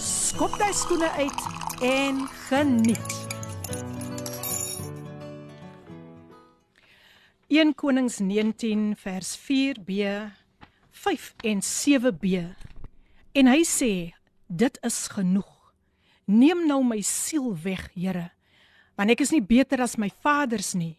skop jy skoene uit en geniet. 1 Konings 19 vers 4b 5 en 7b. En hy sê, dit is genoeg. Neem nou my siel weg, Here, want ek is nie beter as my vaders nie.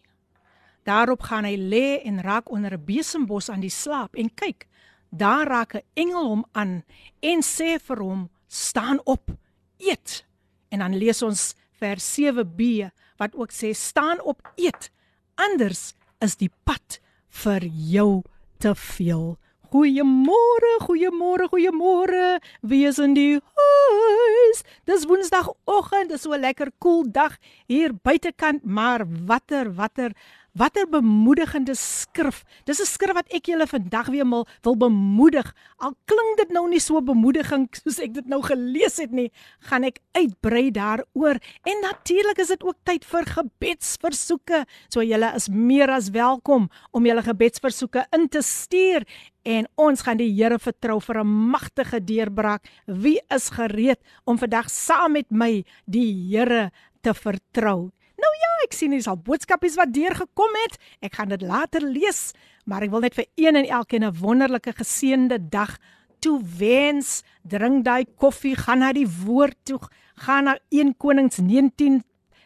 Daarop gaan hy lê en raak onder 'n besembos aan die slaap en kyk, daar raak 'n engel hom aan en sê vir hom: "Staan op, eet." En dan lees ons vers 7b wat ook sê: "Staan op, eet, anders is die pad vir jou te veel." Goeiemôre, goeiemôre, goeiemôre. Wie is in die huis? Dis Woensdagoggend, dis so 'n lekker koel cool dag hier buitekant, maar watter watter Watter bemoedigende skrif. Dis 'n skrif wat ek julle vandag weer mal wil bemoedig. Al klink dit nou nie so bemoediging soos ek dit nou gelees het nie, gaan ek uitbrei daaroor. En natuurlik is dit ook tyd vir gebedsversoeke. So julle is meer as welkom om julle gebedsversoeke in te stuur en ons gaan die Here vertrou vir 'n magtige deurbraak. Wie is gereed om vandag saam met my die Here te vertrou? Ek sien hier's al boodskapies wat deurgekom het. Ek gaan dit later lees, maar ek wil net vir een en elkeen 'n wonderlike geseënde dag toe wens. Drink daai koffie, gaan na die woord toe, gaan na 1 Konings 19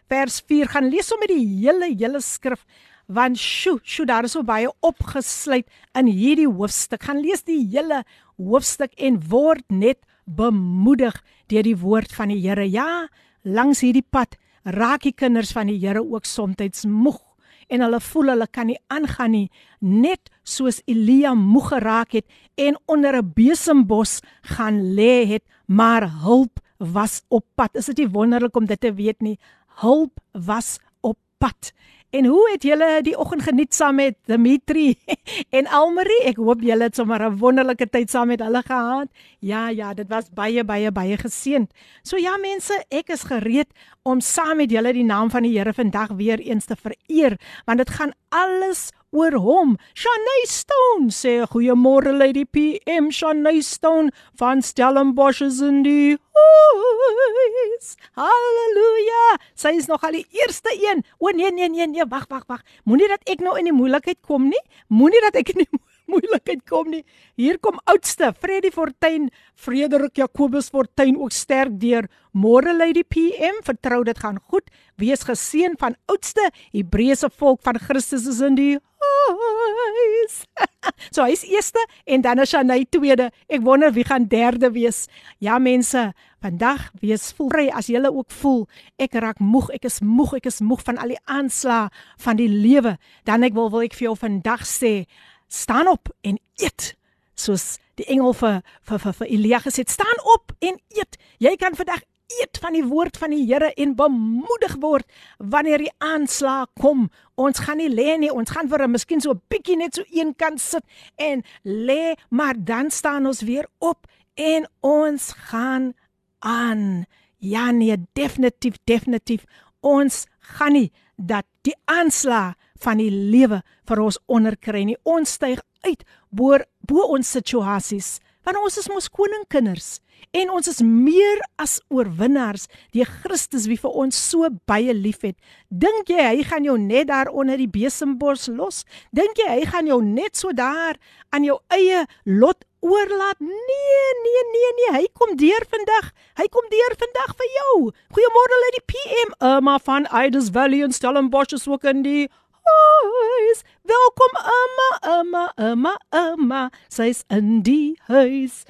vers 4, gaan lees sommer die hele hele skrif want sjo, sjo daar is so baie opgesluit in hierdie hoofstuk. Gaan lees die hele hoofstuk en word net bemoedig deur die woord van die Here. Ja, langs hierdie pad raak die kinders van die Here ook soms moeg en hulle voel hulle kan nie aangaan nie net soos Elia moeg geraak het en onder 'n besembos gaan lê het maar hulp was op pad. Is dit nie wonderlik om dit te weet nie? Hulp was op pad En hoe het julle die oggend geniet saam met Dimitri en Almarie? Ek hoop julle het sommer 'n wonderlike tyd saam met hulle gehad. Ja, ja, dit was baie baie baie geseënd. So ja mense, ek is gereed om saam met julle die naam van die Here vandag weer eens te vereer, want dit gaan alles oor hom. Shanay Stone sê goeiemôre Lady PM Shanay Stone van Stellenbosch is in die huis. Halleluja. Sy is nog al die eerste een. O nee nee nee nee, wag wag wag. Moenie dat ek nou in die moeilikheid kom nie. Moenie dat ek in die moeilikheid kom nie. Hier kom oudste Freddy Fortuin, Frederik Jacobus Fortuin ook sterk deur. Môre Lady PM, vertrou dit gaan goed. Wees geseën van oudste Hebreëse volk van Christus is in die huis. so hy's eerste en dan is hy tweede. Ek wonder wie gaan derde wees. Ja mense, vandag wees vry as jy ook voel ek raak moeg, ek is moeg, ek is moeg van al die aanslae van die lewe. Dan ek wil wil ek vir jou vandag sê staan op en eet soos die engel vir vir vir, vir Elia gesê het. Staan op en eet. Jy kan vandag eet van die woord van die Here en bemoedig word wanneer die aanslag kom. Ons gaan nie lê nie. Ons gaan vir 'n miskien so 'n bietjie net so een kant sit en lê maar dan staan ons weer op en ons gaan aan. Ja nee definitief definitief. Ons gaan nie dat die aanslag van die lewe vir ons onderkry nie. Ons styg uit bo bo ons situasies. Want ons is mos koningskinders en ons is meer as oorwinnaars deur Christus wie vir ons so baie liefhet. Dink jy hy gaan jou net daar onder die besembos los? Dink jy hy gaan jou net so daar aan jou eie lot oorlaat? Nee, nee, nee, nee, hy kom deur vandag. Hy kom deur vandag vir jou. Goeiemôre lady PM, Emma van Ides Valley in Stellenbosch is ook in die huis. Welkom Emma, Emma, Emma, Emma. Sy's in die huis.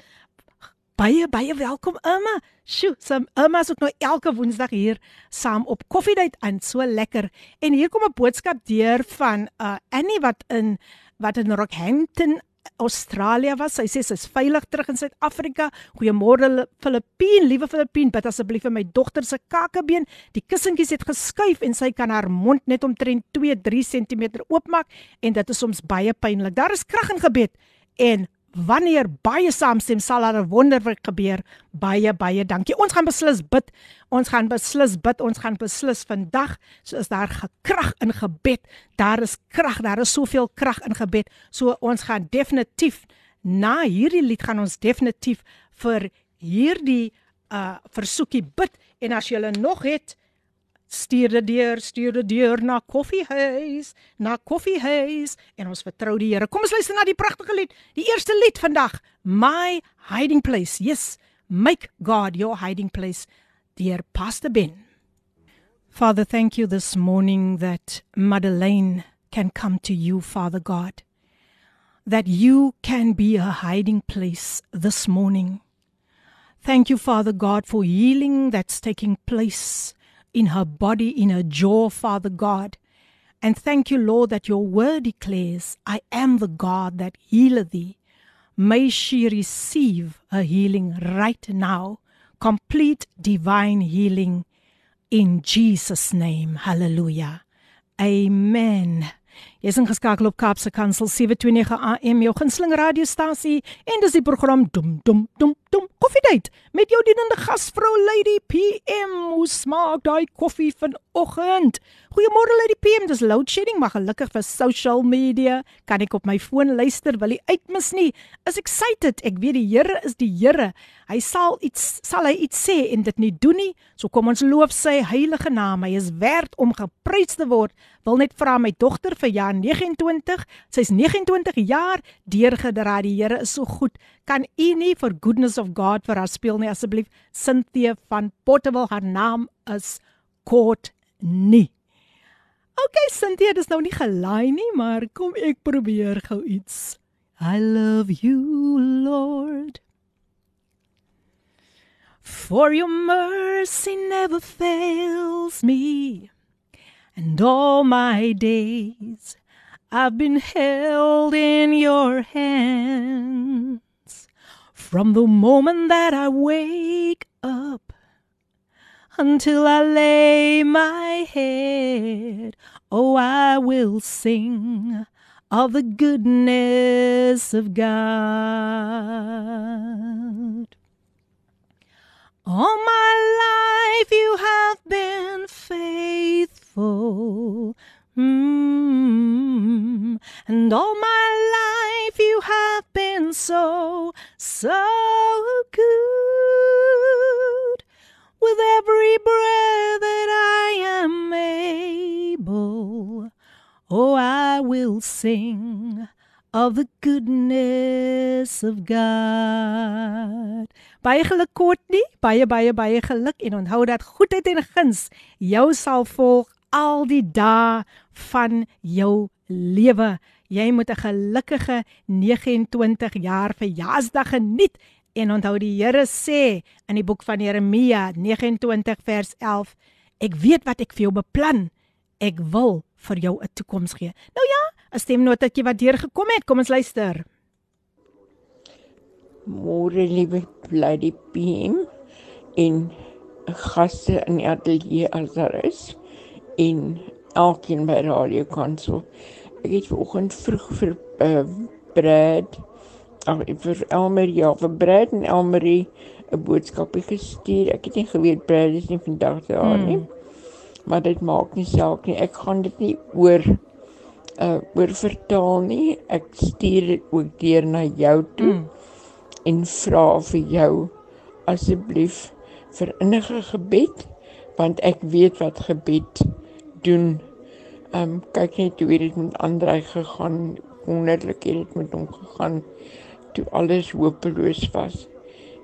Baie baie welkom Emma. Sjoe, sam Emma is ook nou elke Woensdag hier saam op koffiedייט aan. So lekker. En hier kom 'n boodskap deur van uh Annie wat in wat in Rockhampton Australië was. Sy sê sy's veilig terug in Suid-Afrika. Goeiemôre Filippien, liewe Filippien, bid asseblief vir my dogter se kakebeen. Die kussentjies het geskuif en sy kan haar mond net omtrent 2-3 cm oopmaak en dit is soms baie pynlik. Daar is krag in gebed en wanneer baie saamstem sal daar 'n wonderwerk gebeur. Baie baie dankie. Ons gaan beslis bid. Ons gaan beslis bid. Ons gaan beslis vandag so is daar gekrag in gebed. Daar is krag. Daar is soveel krag in gebed. So ons gaan definitief na hierdie lied gaan ons definitief vir hierdie uh versoekie bid en as jy nog het stuur dit deur, stuur dit deur na Koffiehuis, na Koffiehuis en ons vertrou die Here. Kom ons luister na die pragtige lied, die eerste lied vandag, My Hiding Place. Yes, make God your hiding place, dear Pastor Ben. Father, thank you this morning that Madeleine can come to you, Father God. That you can be a hiding place this morning. Thank you, Father God, for healing that's taking place in her body, in her jaw, Father God. And thank you, Lord, that your word declares, I am the God that healeth thee. May she receive her healing right now, complete divine healing in Jesus' name. Hallelujah. Amen. Jy is ingeskakel op Kaapse Kansel 729 AM jou gunsteling radiostasie en dis die program Dum Dum Dum Dum Koffiedייט met jou dienende gasvrou Lady PM. Hoe smaak daai koffie vanoggend? Goeiemôre Lady PM, dis load shedding, maar gelukkig vir social media kan ek op my foon luister, wil jy uitmis nie. Is excited. Ek weet die Here is die Here. Hy sal iets sal hy iets sê en dit nie doen nie. So kom ons loof sy heilige naam. Hy is werd om geprys te word. Wil net vra my dogter vir jaar 29. Sy's 29 jaar deurgedra. Die Here is so goed. Kan u nie for goodness of God vir haar speel nie asseblief? Cynthia van Portable haar naam is Court nie. Okay, Cynthia, dis nou nie gelaai nie, maar kom ek probeer gou iets. I love you, Lord. For your mercy never fails me, and all my days I've been held in your hands from the moment that I wake up until I lay my head. Oh, I will sing of the goodness of God. All my life you have been faithful. Mm. And all my life you have been so, so good. With every breath that I am able, oh, I will sing of the goodness of God. Baie geluk kort nie, baie baie baie geluk en onthou dat goedheid en guns jou sal volg al die dae van jou lewe. Jy moet 'n gelukkige 29 jaar verjaarsdag geniet en onthou die Here sê in die boek van Jeremia 29 vers 11 ek weet wat ek vir jou beplan ek wil vir jou 'n toekoms gee. Nou ja, 'n stemnotetjie wat deur gekom het. Kom ons luister. Môre liewe Lady PM en gaste in die ateljee as daar is en elkeen by Radio Kansel. Ek het vanoggend vroeg vir uh, Brad ag vir Elmer ja vir Brad en Elmarie 'n boodskapie gestuur. Ek het nie geweet Brad is nie vandag daar nie. Hmm. Maar dit maak nie saak nie. Ek gaan dit nie oor uh oor vertaal nie. Ek stuur dit ook deur na jou toe mm. En vra vir jou asseblief vir innige gebed want ek weet wat gebed doen. Um kyk net hoe dit met Andrei gegaan. Wonderlik het dit met hom gegaan toe alles hopeloos was.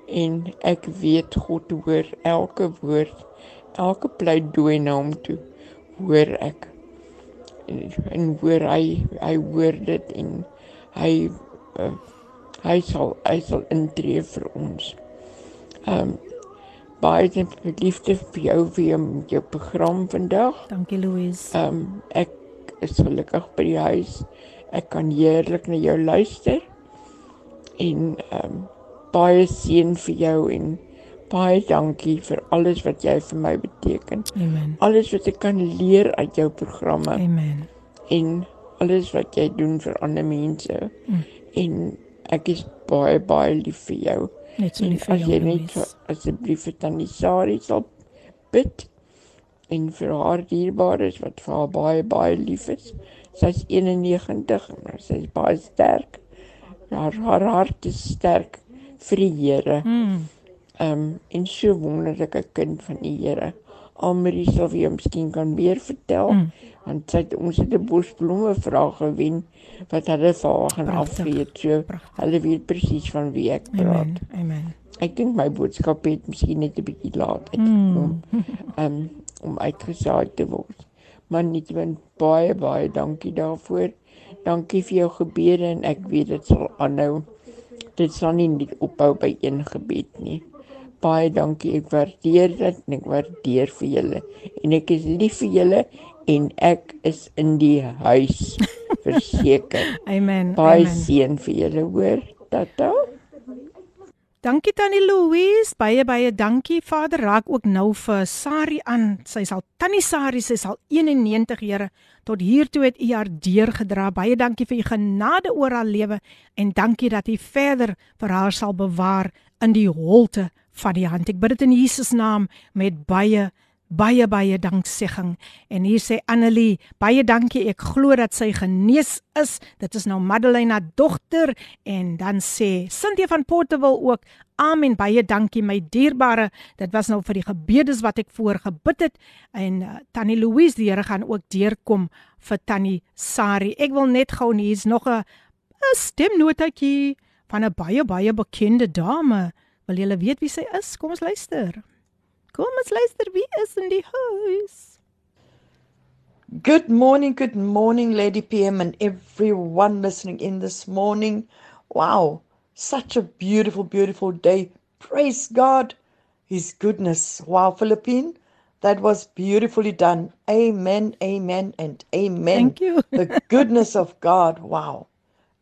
En ek weet God hoor elke woord, elke pleidooi na hom toe. Hoor ek en hoor hy hy hoor dit en hy uh, hy sal hy sal intree vir ons. Ehm um, baie liefde vir jou vir jou, jou program vandag. Dankie Louise. Ehm um, ek is gelukkig by die huis. Ek kan heerlik na jou luister En ehm um, baie seën vir jou en baie dankie vir alles wat jy vir my beteken. Amen. Alles wat ek kan leer uit jou programme Amen. en alles wat jy doen vir ander mense. Mm. En ek is baie baie lief vir jou. Net so lief vir as jou. jy net so- asseblief vir Tannie Sari sal bid en vir haar dierbares wat vir haar baie baie lief is. Sy's 91, maar sy's baie sterk. Haar haar hart is sterk vir die Here. Mm. Um, en so wonderlike kind van die Here. Almarie sal vir jou miskien kan meer vertel Mm. Want sy het ons het 'n bos blomme vraag gewen wat hulle vir haar gaan afgee. So Pragtig. hulle weet presies van wie ek praat. Amen. Amen. Ek dink my boodskap het miskien net 'n bietjie laat uitgekom. Mm. Um om uitgesaai te word. Maar nietemin baie baie dankie daarvoor. Dankie vir jou gebede en ek weet dit sal aanhou. Dit sal nie net ophou by een gebed nie. Baie dankie. Ek waardeer dit en ek waardeer vir julle. En ek is lief vir julle en ek is in die huis verseker. Amen. Baie seën vir julle hoor. Tata. Dankie Tannie Louise, baie baie dankie. Vader raak ook nou vir Sari aan. Sy sal Tannie Sari, sy sal 91 Here tot hier toe het U haar deurgedra. Baie dankie vir U genade oor haar lewe en dankie dat U verder vir haar sal bewaar in die holte van die hand. Ek bid dit in Jesus naam met baie baie baie danksegging. En hier sê Annelie, baie dankie. Ek glo dat sy genees is. Dit is nou Madeleine se dogter en dan sê Cynthia van Portewil ook Amen. Baie dankie my dierbare. Dit was nou vir die gebedes wat ek voor gebid het en uh, Tannie Louise die Here gaan ook deurkom vir Tannie Sari. Ek wil net gou hier's nog 'n stemnotetjie van 'n baie baie bekende dame. Wil julle weet wie sy is? Kom ons luister. Kom ons luister wie is in die huis. Good morning, good morning, Lady PM, and everyone listening in this morning. Wow, such a beautiful, beautiful day. Praise God, His goodness. Wow, Philippine, that was beautifully done. Amen, amen, and amen. Thank you. the goodness of God. Wow.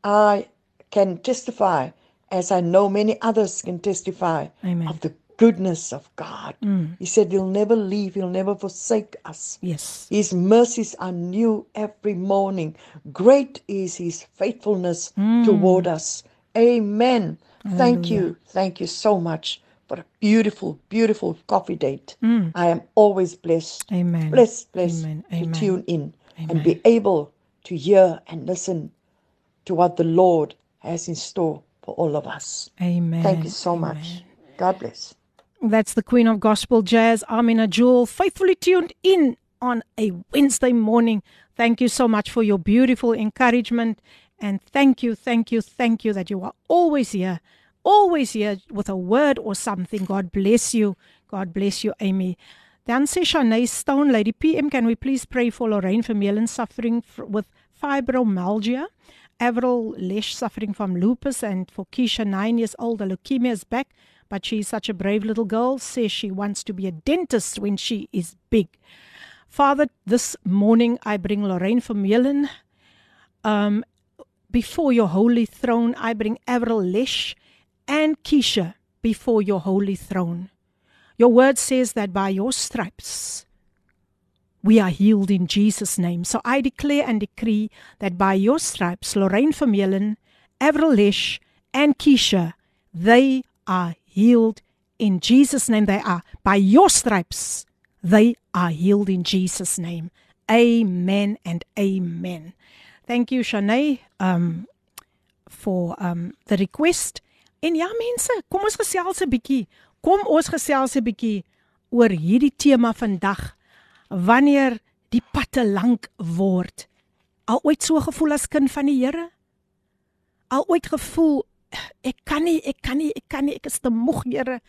I can testify, as I know many others can testify, Amen. of the goodness of God. Mm. He said, He'll never leave, He'll never forsake us. Yes. His mercies are new every morning. Great is his faithfulness toward us. Amen. Thank you. Thank you so much for a beautiful, beautiful coffee date. I am always blessed. Amen. Blessed, blessed Amen. to Amen. tune in Amen. and be able to hear and listen to what the Lord has in store for all of us. Amen. Thank you so much. God bless. That's the Queen of Gospel Jazz, Amina Jewel, faithfully tuned in on a Wednesday morning. Thank you so much for your beautiful encouragement. And thank you, thank you, thank you that you are always here, always here with a word or something. God bless you. God bless you, Amy. Dan Shanae Stone, Lady PM, can we please pray for Lorraine Vermeulen suffering with fibromyalgia? Avril Lesh suffering from lupus, and for Keisha, nine years old, the leukemia is back, but she's such a brave little girl, says she wants to be a dentist when she is big. Father, this morning I bring Lorraine Vermeulen um, before your holy throne. I bring Avril Lesh and Keisha before your holy throne. Your word says that by your stripes we are healed in Jesus' name. So I declare and decree that by your stripes, Lorraine Vermeulen, Avril Lesh, and Keisha, they are healed in Jesus' name. They are. By your stripes, they are healed in Jesus' name. Amen and amen. Thank you, Shanae, um, for um, the request. En ja mense, kom ons gesels 'n bietjie. Kom ons gesels 'n bietjie oor hierdie tema vandag. Wanneer die pad te lank word. Al ooit so gevoel as kind van die Here? Al ooit gevoel ek kan nie, ek kan nie, ek kan nie, ek is te moeg, Here.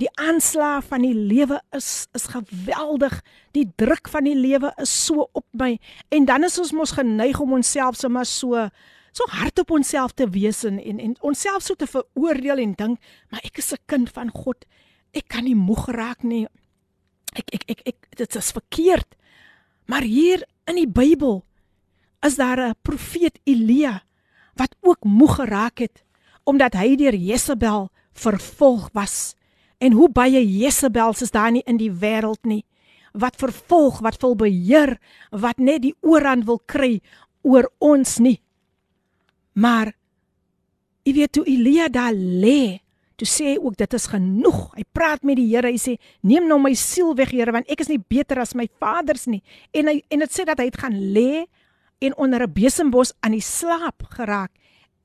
Die aanslag van die lewe is is geweldig. Die druk van die lewe is so op my en dan is ons mos geneig om onsself sommer so so hard op onsself te wees en en, en onsself so te veroordeel en dink, maar ek is 'n kind van God. Ek kan nie moeg raak nie. Ek ek ek, ek dit is verkeerd. Maar hier in die Bybel is daar 'n profeet Elia wat ook moeg geraak het omdat hy deur Jezebel vervolg was. En hoe baie Jezebels is daar nie in die wêreld nie wat vervolg, wat wil beheer, wat net die oorhand wil kry oor ons nie. Maar jy weet toe Elia daar lê, toe sê hy ook dit is genoeg. Hy praat met die Here, hy sê neem nou my siel weg Here want ek is nie beter as my vaders nie. En hy en dit sê dat hy het gaan lê en onder 'n besembos aan die slaap geraak.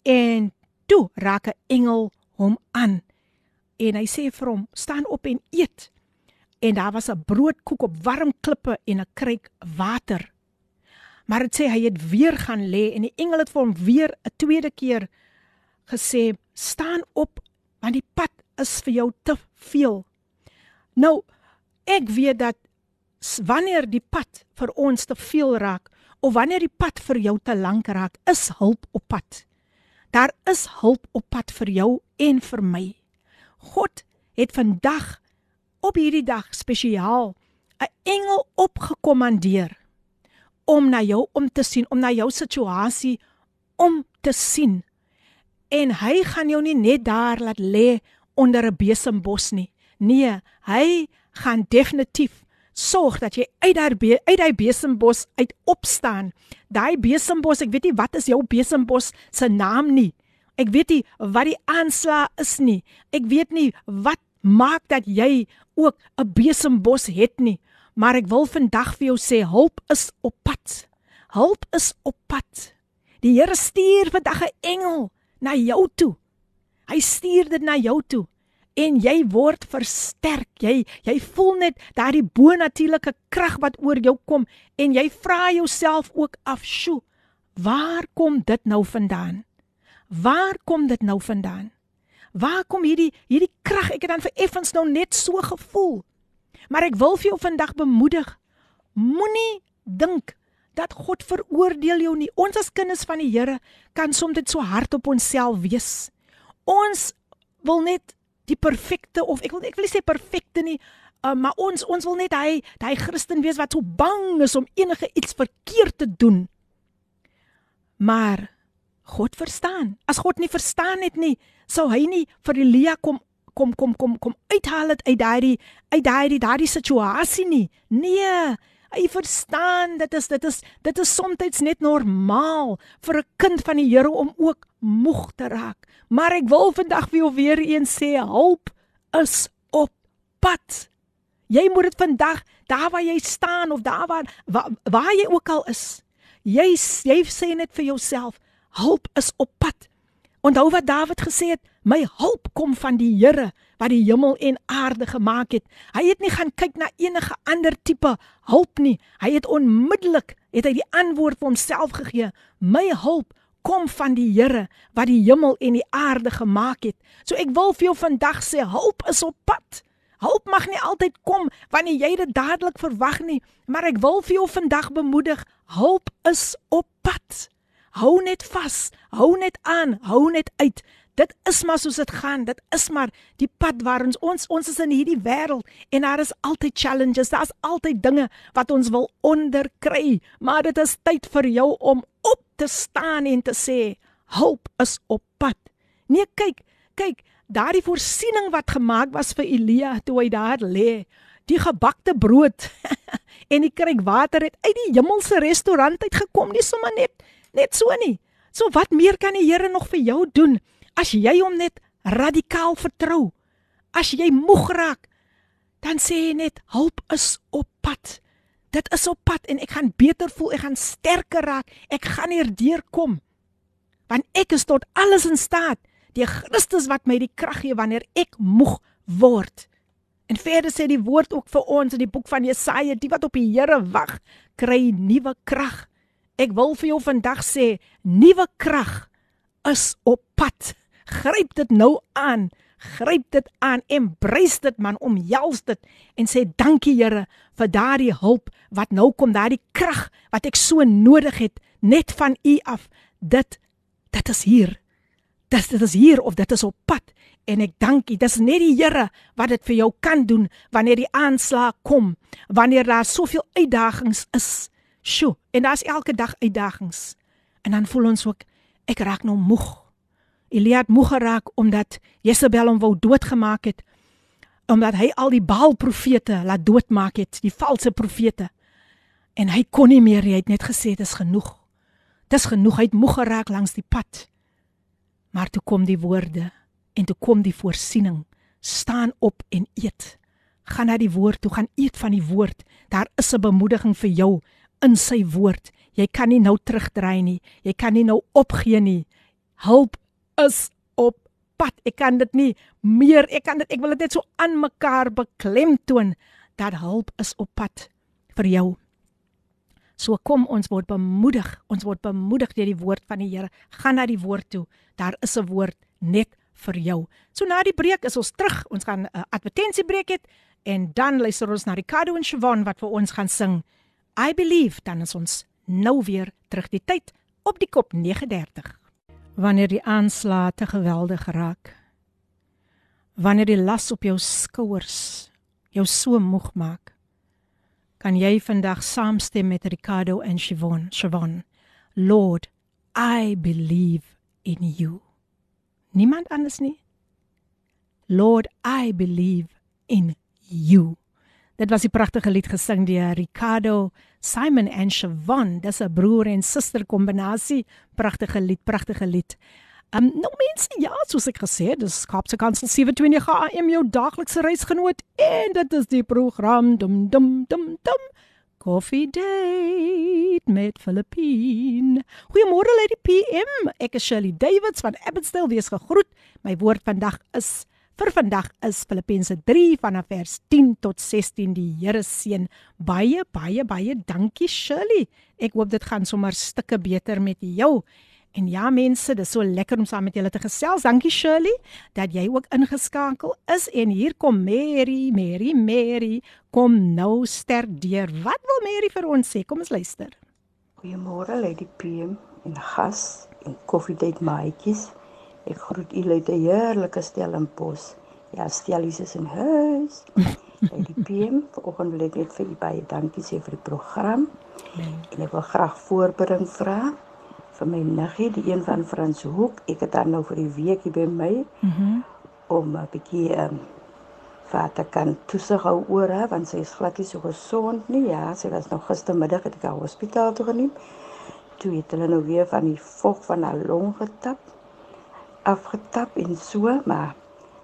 En toe raak 'n engel hom aan. En hy sê vir hom: "Staan op en eet." En daar was 'n broodkoek op warm klippe en 'n kruik water. Maar dit sê hy het weer gaan lê en die engel het vir hom weer 'n tweede keer gesê: "Staan op want die pad is vir jou te veel." Nou, ek weet dat wanneer die pad vir ons te veel raak of wanneer die pad vir jou te lank raak, is hulp op pad. Daar is hulp op pad vir jou en vir my. God het vandag op hierdie dag spesiaal 'n engel opgekommandeer om na jou om te sien, om na jou situasie om te sien. En hy gaan jou nie net daar laat lê onder 'n besembos nie. Nee, hy gaan definitief sorg dat jy uit daar be, uit daai besembos uit opstaan. Daai besembos, ek weet nie wat is jou besembos se naam nie. Ek weet nie wat die aanslag is nie. Ek weet nie wat maak dat jy ook 'n besembos het nie. Maar ek wil vandag vir jou sê hulp is op pad. Hulp is op pad. Die Here stuur vandag 'n engel na jou toe. Hy stuur dit na jou toe en jy word versterk. Jy jy voel net daardie bonatuurlike krag wat oor jou kom en jy vra jouself ook af, "Sjoe, waar kom dit nou vandaan?" Waar kom dit nou vandaan? Waar kom hierdie hierdie krag? Ek het dan vir effens nou net so gevoel. Maar ek wil vir jou vandag bemoedig. Moenie dink dat God veroordeel jou nie. Ons as kinders van die Here kan soms dit so hard op onsself wees. Ons wil net die perfekte of ek wil ek wil nie sê perfekte nie, uh, maar ons ons wil net hy hy Christen wees wat so bang is om enige iets verkeerd te doen. Maar God verstaan. As God nie verstaan het nie, sou hy nie vir Elia kom kom kom kom kom uithaal uit daardie uit daardie daardie situasie nie. Nee, hy verstaan dit is dit is dit is soms net normaal vir 'n kind van die Here om ook moeg te raak. Maar ek wil vandag vir jou weer eens sê, hulp is op pad. Jy moet dit vandag daar waar jy staan of daar waar waar, waar jy ook al is. Jy jy sê net vir jouself, hulp is op pad. Onthou wat Dawid gesê het, my hulp kom van die Here wat die hemel en aarde gemaak het. Hy het nie gaan kyk na enige ander tipe hulp nie. Hy het onmiddellik het hy die antwoord vir homself gegee. My hulp kom van die Here wat die hemel en die aarde gemaak het. So ek wil vir jou vandag sê, hulp is op pad. Hulp mag nie altyd kom wanneer jy dit dadelik verwag nie, maar ek wil vir jou vandag bemoedig, hulp is op pad. Hou net vas, hou net aan, hou net uit. Dit is maar soos dit gaan. Dit is maar die pad waar ons ons ons is in hierdie wêreld en daar is altyd challenges. Daar's altyd dinge wat ons wil onderkry, maar dit is tyd vir jou om op te staan en te sê, "Hulp is op pad." Nee, kyk, kyk, daardie voorsiening wat gemaak was vir Elia toe hy daar lê, die gebakte brood en die kruik water het uit die hemelse restaurant uitgekom, nie sommer net Net so nie. So wat meer kan die Here nog vir jou doen as jy hom net radikaal vertrou? As jy moeg raak, dan sê jy net hulp is op pad. Dit is op pad en ek gaan beter voel, ek gaan sterker raak, ek gaan hierdeur kom. Want ek is tot alles in staat deur Christus wat my die krag gee wanneer ek moeg word. En verder sê die woord ook vir ons in die boek van Jesaja, die wat op die Here wag, kry nuwe krag. Ek wil vir jou vandag sê, nuwe krag is op pad. Gryp dit nou aan. Gryp dit aan, embrace dit man, omhels dit en sê dankie Here vir daardie hulp wat nou kom, daardie krag wat ek so nodig het net van U af. Dit dit is hier. Dit dit is hier of dit is op pad en ek dank U. Dis net die Here wat dit vir jou kan doen wanneer die aanslag kom, wanneer daar soveel uitdagings is. Sjoe, en daar's elke dag uitdagings. En dan voel ons ook ek raak nou moeg. Elia het moeg geraak omdat Jezebel hom wou doodgemaak het omdat hy al die Baal profete laat doodmaak het, die valse profete. En hy kon nie meer, hy het net gesê dit is genoeg. Dis genoeg, hy het moeg geraak langs die pad. Maar toe kom die woorde en toe kom die voorsiening. Staan op en eet. Gaan na die woord toe, gaan eet van die woord. Daar is 'n bemoediging vir jou in sy woord. Jy kan nie nou terugdraai nie. Jy kan nie nou opgee nie. Hulp is op pad. Ek kan dit nie meer. Ek kan dit ek wil dit net so aan mekaar beklemtoon dat hulp is op pad vir jou. So kom ons word bemoedig. Ons word bemoedig deur die woord van die Here. Gaan na die woord toe. Daar is 'n woord net vir jou. So na die breek is ons terug. Ons gaan 'n uh, advertensiebreek hê en dan luister ons na Ricardo en Siobhan wat vir ons gaan sing. I believe dan is ons nou weer terug die tyd op die kop 39 wanneer die aanslae te geweldig raak. Wanneer die las op jou skouers jou so moeg maak. Kan jy vandag saamstem met Ricardo en Siobhan? Siobhan Lord I believe in you. Niemand anders nie? Lord I believe in you Dit was 'n pragtige lied gesing deur Ricardo, Simon en Siobhan. Dis 'n broer en suster kombinasie. Pragtige lied, pragtige lied. Um nou mense, ja, soos ek gesê het, dis Kaapse Kansel 720 AM jou daaglikse reisgenoot en dit is die program dum dum dum dum Coffee Date met Filippine. Goeiemôre Lady PM. Ek is Shirley Davids van Abbotsdale. Wees gegroet. My woord vandag is Vir vandag is Filippense 3 vanaf vers 10 tot 16 die Here seën. Baie baie baie dankie Shirley. Ek hoop dit gaan sommer stukke beter met jou. En ja mense, dis so lekker om saam met julle te gesels. Dankie Shirley dat jy ook ingeskakel is en hier kom Mary, Mary, Mary. Kom nou sterk deur. Wat wil Mary vir ons sê? Kom ons luister. Goeiemôre Lady PM en gas en koffiedייט maatjies. Ek groet u uit 'n heerlike Stellenbosch. Ja, Stellies is in huis. By die PM vanoggend wil ek net vir u baie dankie sê vir die program. Nee. En ek wil graag voorbereiding vra vir my niggie, die een van Frans Hoek. Ek het dan nou vir die week hier by my. Mhm. Om 'n bietjie ehm um, vader kan toesig hou oor haar want sy is glad nie so gesond nie. Ja, sy was nog gistermiddag het ek haar hospitaal toe geneem. Toe het hulle nou weer van die vog van haar long getap afgetap en so, maar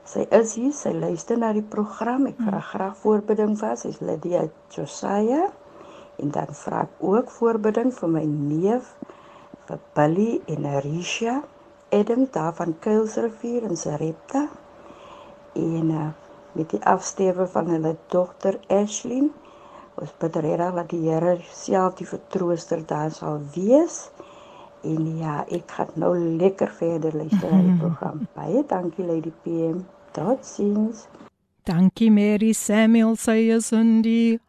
sy is hier, sy luister na die program. Ek vra graag voorbidding vir sy Lydia Josiah en dan vra ek ook voorbidding vir my neef vir Billy en Arisha, Adam daar van Kuilsrivier in Sarepta en uh, met die afsterwe van hulle dogter Ashley. Ons bid regtig dat die Here self die vertrooster daar sal wees. En ja, ek gaan nou lekker verder luister na die program. Baie dankie Lady PM. Totsiens. Dankie Mary Samuel sê is in die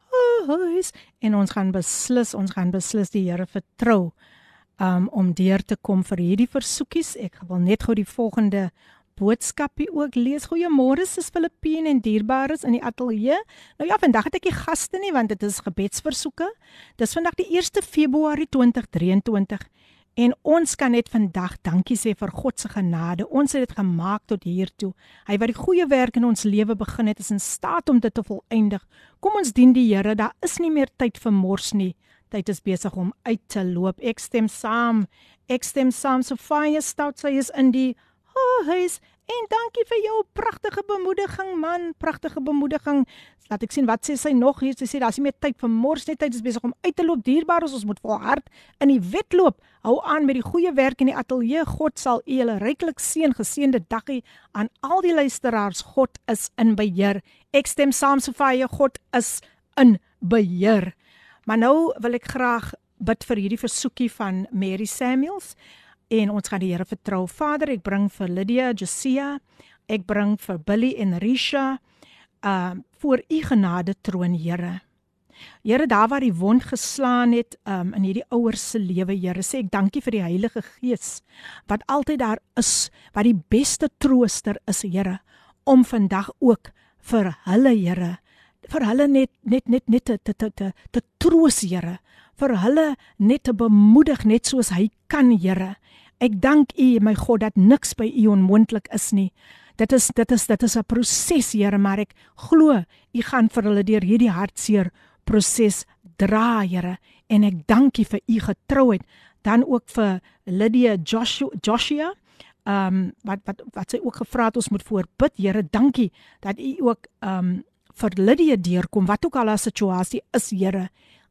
huis en ons gaan beslis, ons gaan beslis die Here vertrou um, om deur te kom vir hierdie versoekies. Ek wil net gou die volgende boodskapie ook lees. Goeiemôre, sis Filippine en dierbares in die ateljee. Nou ja, vandag het ek nie gaste nie want dit is gebedsversoeke. Dis vandag die 1 Februarie 2023 En ons kan net vandag dankie sê vir God se genade. Ons het dit gemaak tot hier toe. Hy wat die goeie werk in ons lewe begin het, is in staat om dit te volëindig. Kom ons dien die Here. Daar is nie meer tyd vir mors nie. Tyd is besig om uit te loop. Ek stem saam. Ek stem saam. Sofia stout sy is in die huis. En dankie vir jou pragtige bemoediging man, pragtige bemoediging. Laat ek sien wat sê sy nog hier. Sy sê daar's nie meer tyd vir mors net tyd is besig om uit te loop. Dierbaar is ons moet volhard in die wedloop. Hou aan met die goeie werk in die ateljee. God sal u julle ryklik seën. Geseënde daggie aan al die luisteraars. God is in beheer. Ek stem saam Sofie, God is in beheer. Maar nou wil ek graag bid vir hierdie versoekie van Mary Samuels en ons gaan die Here vertrou. Vader, ek bring vir Lydia, Josia, ek bring vir Billy en Risha uh voor u genade troon, Here. Here, daar waar die wond geslaan het um in hierdie ouers se lewe, Here, sê ek dankie vir die Heilige Gees wat altyd daar is, wat die beste trooster is, Here, om vandag ook vir hulle, Here, vir hulle net net net net te te te te troos, Here, vir hulle net te bemoedig net soos hy kan, Here Ek dank U, my God, dat niks by U onmoontlik is nie. Dit is dit is dit is 'n proses, Here, maar ek glo U gaan vir hulle deur hierdie hartseer proses dra, Here, en ek dank U vir U getrouheid, dan ook vir Lydia Joshua Joshua ehm um, wat wat wat sy ook gevra het ons moet voorbid. Here, dankie dat U ook ehm um, vir Lydia deurkom wat ook al haar situasie is, Here.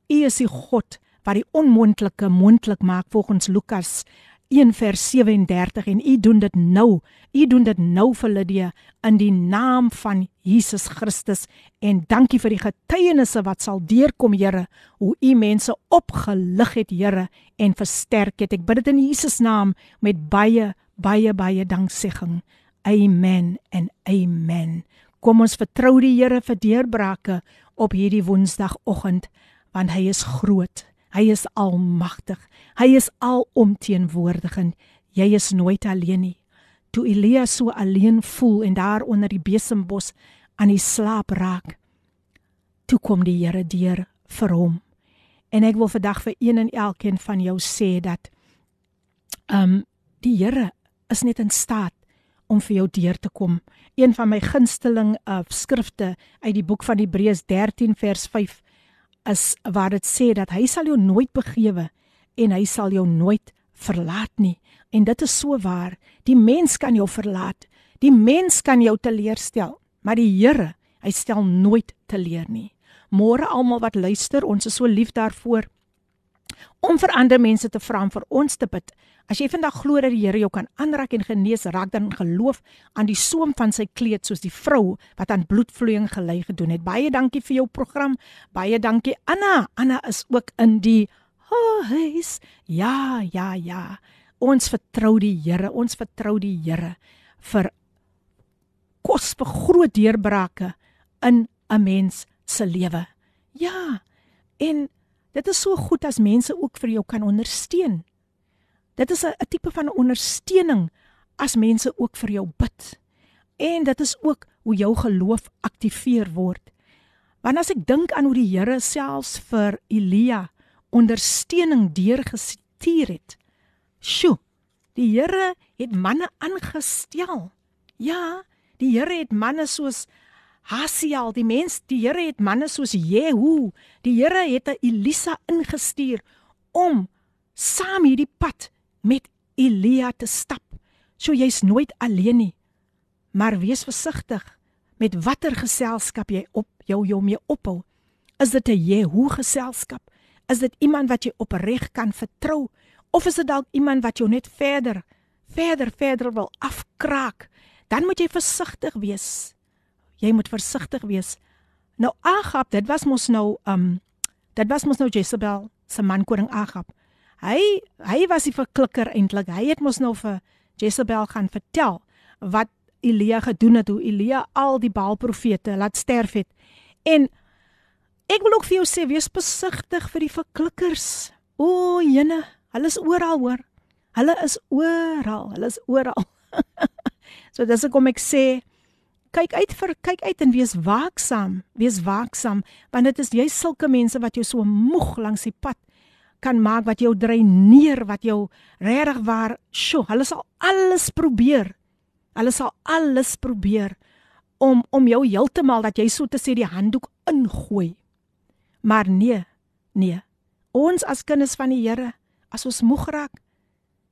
U is die God wat die onmoontlike moontlik maak volgens Lukas 1 vers 37 en u doen dit nou. U doen dit nou vir Lydia in die naam van Jesus Christus en dankie vir die getuienisse wat sal deurkom Here hoe u mense opgelig het Here en versterk het. Ek bid dit in Jesus naam met baie baie baie danksegging. Amen en amen. Kom ons vertrou die Here vir deurbrake op hierdie Woensdagoggend want hy is groot. Hy is almagtig. Hy is alomteenwoordig en jy is nooit alleen nie. Toe Elia so alleen voel en daar onder die besembos aan die slaap raak, toe kom die Here deur vir hom. En ek wil vandag vir een en elkeen van jou sê dat ehm um, die Here is net in staat om vir jou deur te kom. Een van my gunsteling uh, skrifte uit die boek van Hebreërs 13 vers 5 is waar dit sê dat hy sal jou nooit begewe en hy sal jou nooit verlaat nie. En dit is so waar. Die mens kan jou verlaat. Die mens kan jou teleurstel, maar die Here, hy stel nooit teleur nie. Môre almal wat luister, ons is so lief daarvoor om vir ander mense te vra om vir ons te bid. As jy vandag glo dat die Here jou kan aanraak en genees, raak dan geloof aan die soem van sy kleed soos die vrou wat aan bloedvloeiing gelei gedoen het. Baie dankie vir jou program. Baie dankie Anna. Anna is ook in die huis. Ja, ja, ja. Ons vertrou die Here. Ons vertrou die Here vir kos vir groot deurbrake in 'n mens se lewe. Ja. En dit is so goed as mense ook vir jou kan ondersteun. Dit is 'n tipe van ondersteuning as mense ook vir jou bid. En dit is ook hoe jou geloof aktiveer word. Want as ek dink aan hoe die Here selfs vir Elia ondersteuning deurgestuur het. Sjoe. Die Here het manne aangestel. Ja, die Here het manne soos Hasiel, die mens, die Here het manne soos Jehu. Die Here het 'n Elisa ingestuur om saam hierdie pad met Elia te stap. So jy's nooit alleen nie. Maar wees versigtig met watter geselskap jy op jou jou mee ophou. Is dit 'n Jehu geselskap? Is dit iemand wat jy opreg kan vertrou of is dit dalk iemand wat jou net verder verder verder wil afkraak? Dan moet jy versigtig wees. Jy moet versigtig wees. Nou Agab, dit was mos nou um dit was mos nou Jezebel se man koning Agab. Hy hy was die verklikker eintlik. Hy het mos nou vir Jezebel gaan vertel wat Elia gedoen het, hoe Elia al die Baal profete laat sterf het. En ek wil ook vir jou sê, wees besigtig vir die verklikkers. O, jene, hulle is oral hoor. Hulle is oral, hulle is oral. so dis ek kom ek sê, kyk uit vir kyk uit en wees waaksaam, wees waaksaam want dit is jy sulke mense wat jou so moeg langs die pad kan maak wat jou dreineer, wat jou regtig waar, sjo, hulle sal alles probeer. Hulle sal alles probeer om om jou heeltemal dat jy so te sê die handdoek ingooi. Maar nee, nee. Ons as kinders van die Here, as ons moeg raak,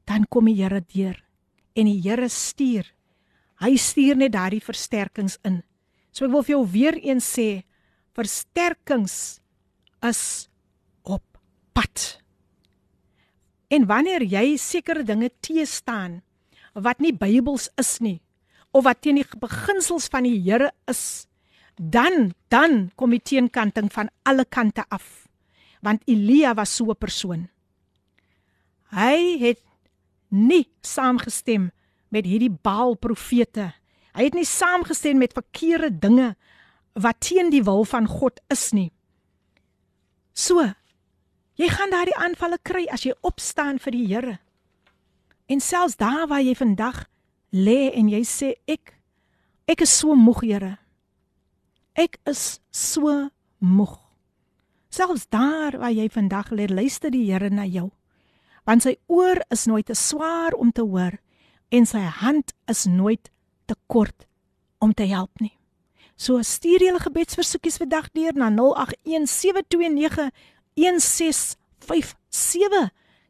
dan kom die Here deur en die Here stuur. Hy stuur net daardie versterkings in. So ek wil vir jou weer eens sê, versterkings is pad. En wanneer jy sekere dinge te staan wat nie Bybels is nie of wat teen die beginsels van die Here is, dan dan kom die teenkanting van alle kante af. Want Elia was so 'n persoon. Hy het nie saamgestem met hierdie Baal profete. Hy het nie saamgestem met verkeerde dinge wat teen die wil van God is nie. So, Jy gaan daardie aanvalle kry as jy opstaan vir die Here. En selfs daar waar jy vandag lê en jy sê ek ek is so moeg, Here. Ek is so moeg. Selfs daar waar jy vandag lê, luister die Here na jou. want sy oor is nooit te swaar om te hoor en sy hand is nooit te kort om te help nie. So stuur julle gebedsversoekies vandag deur na 0817291657.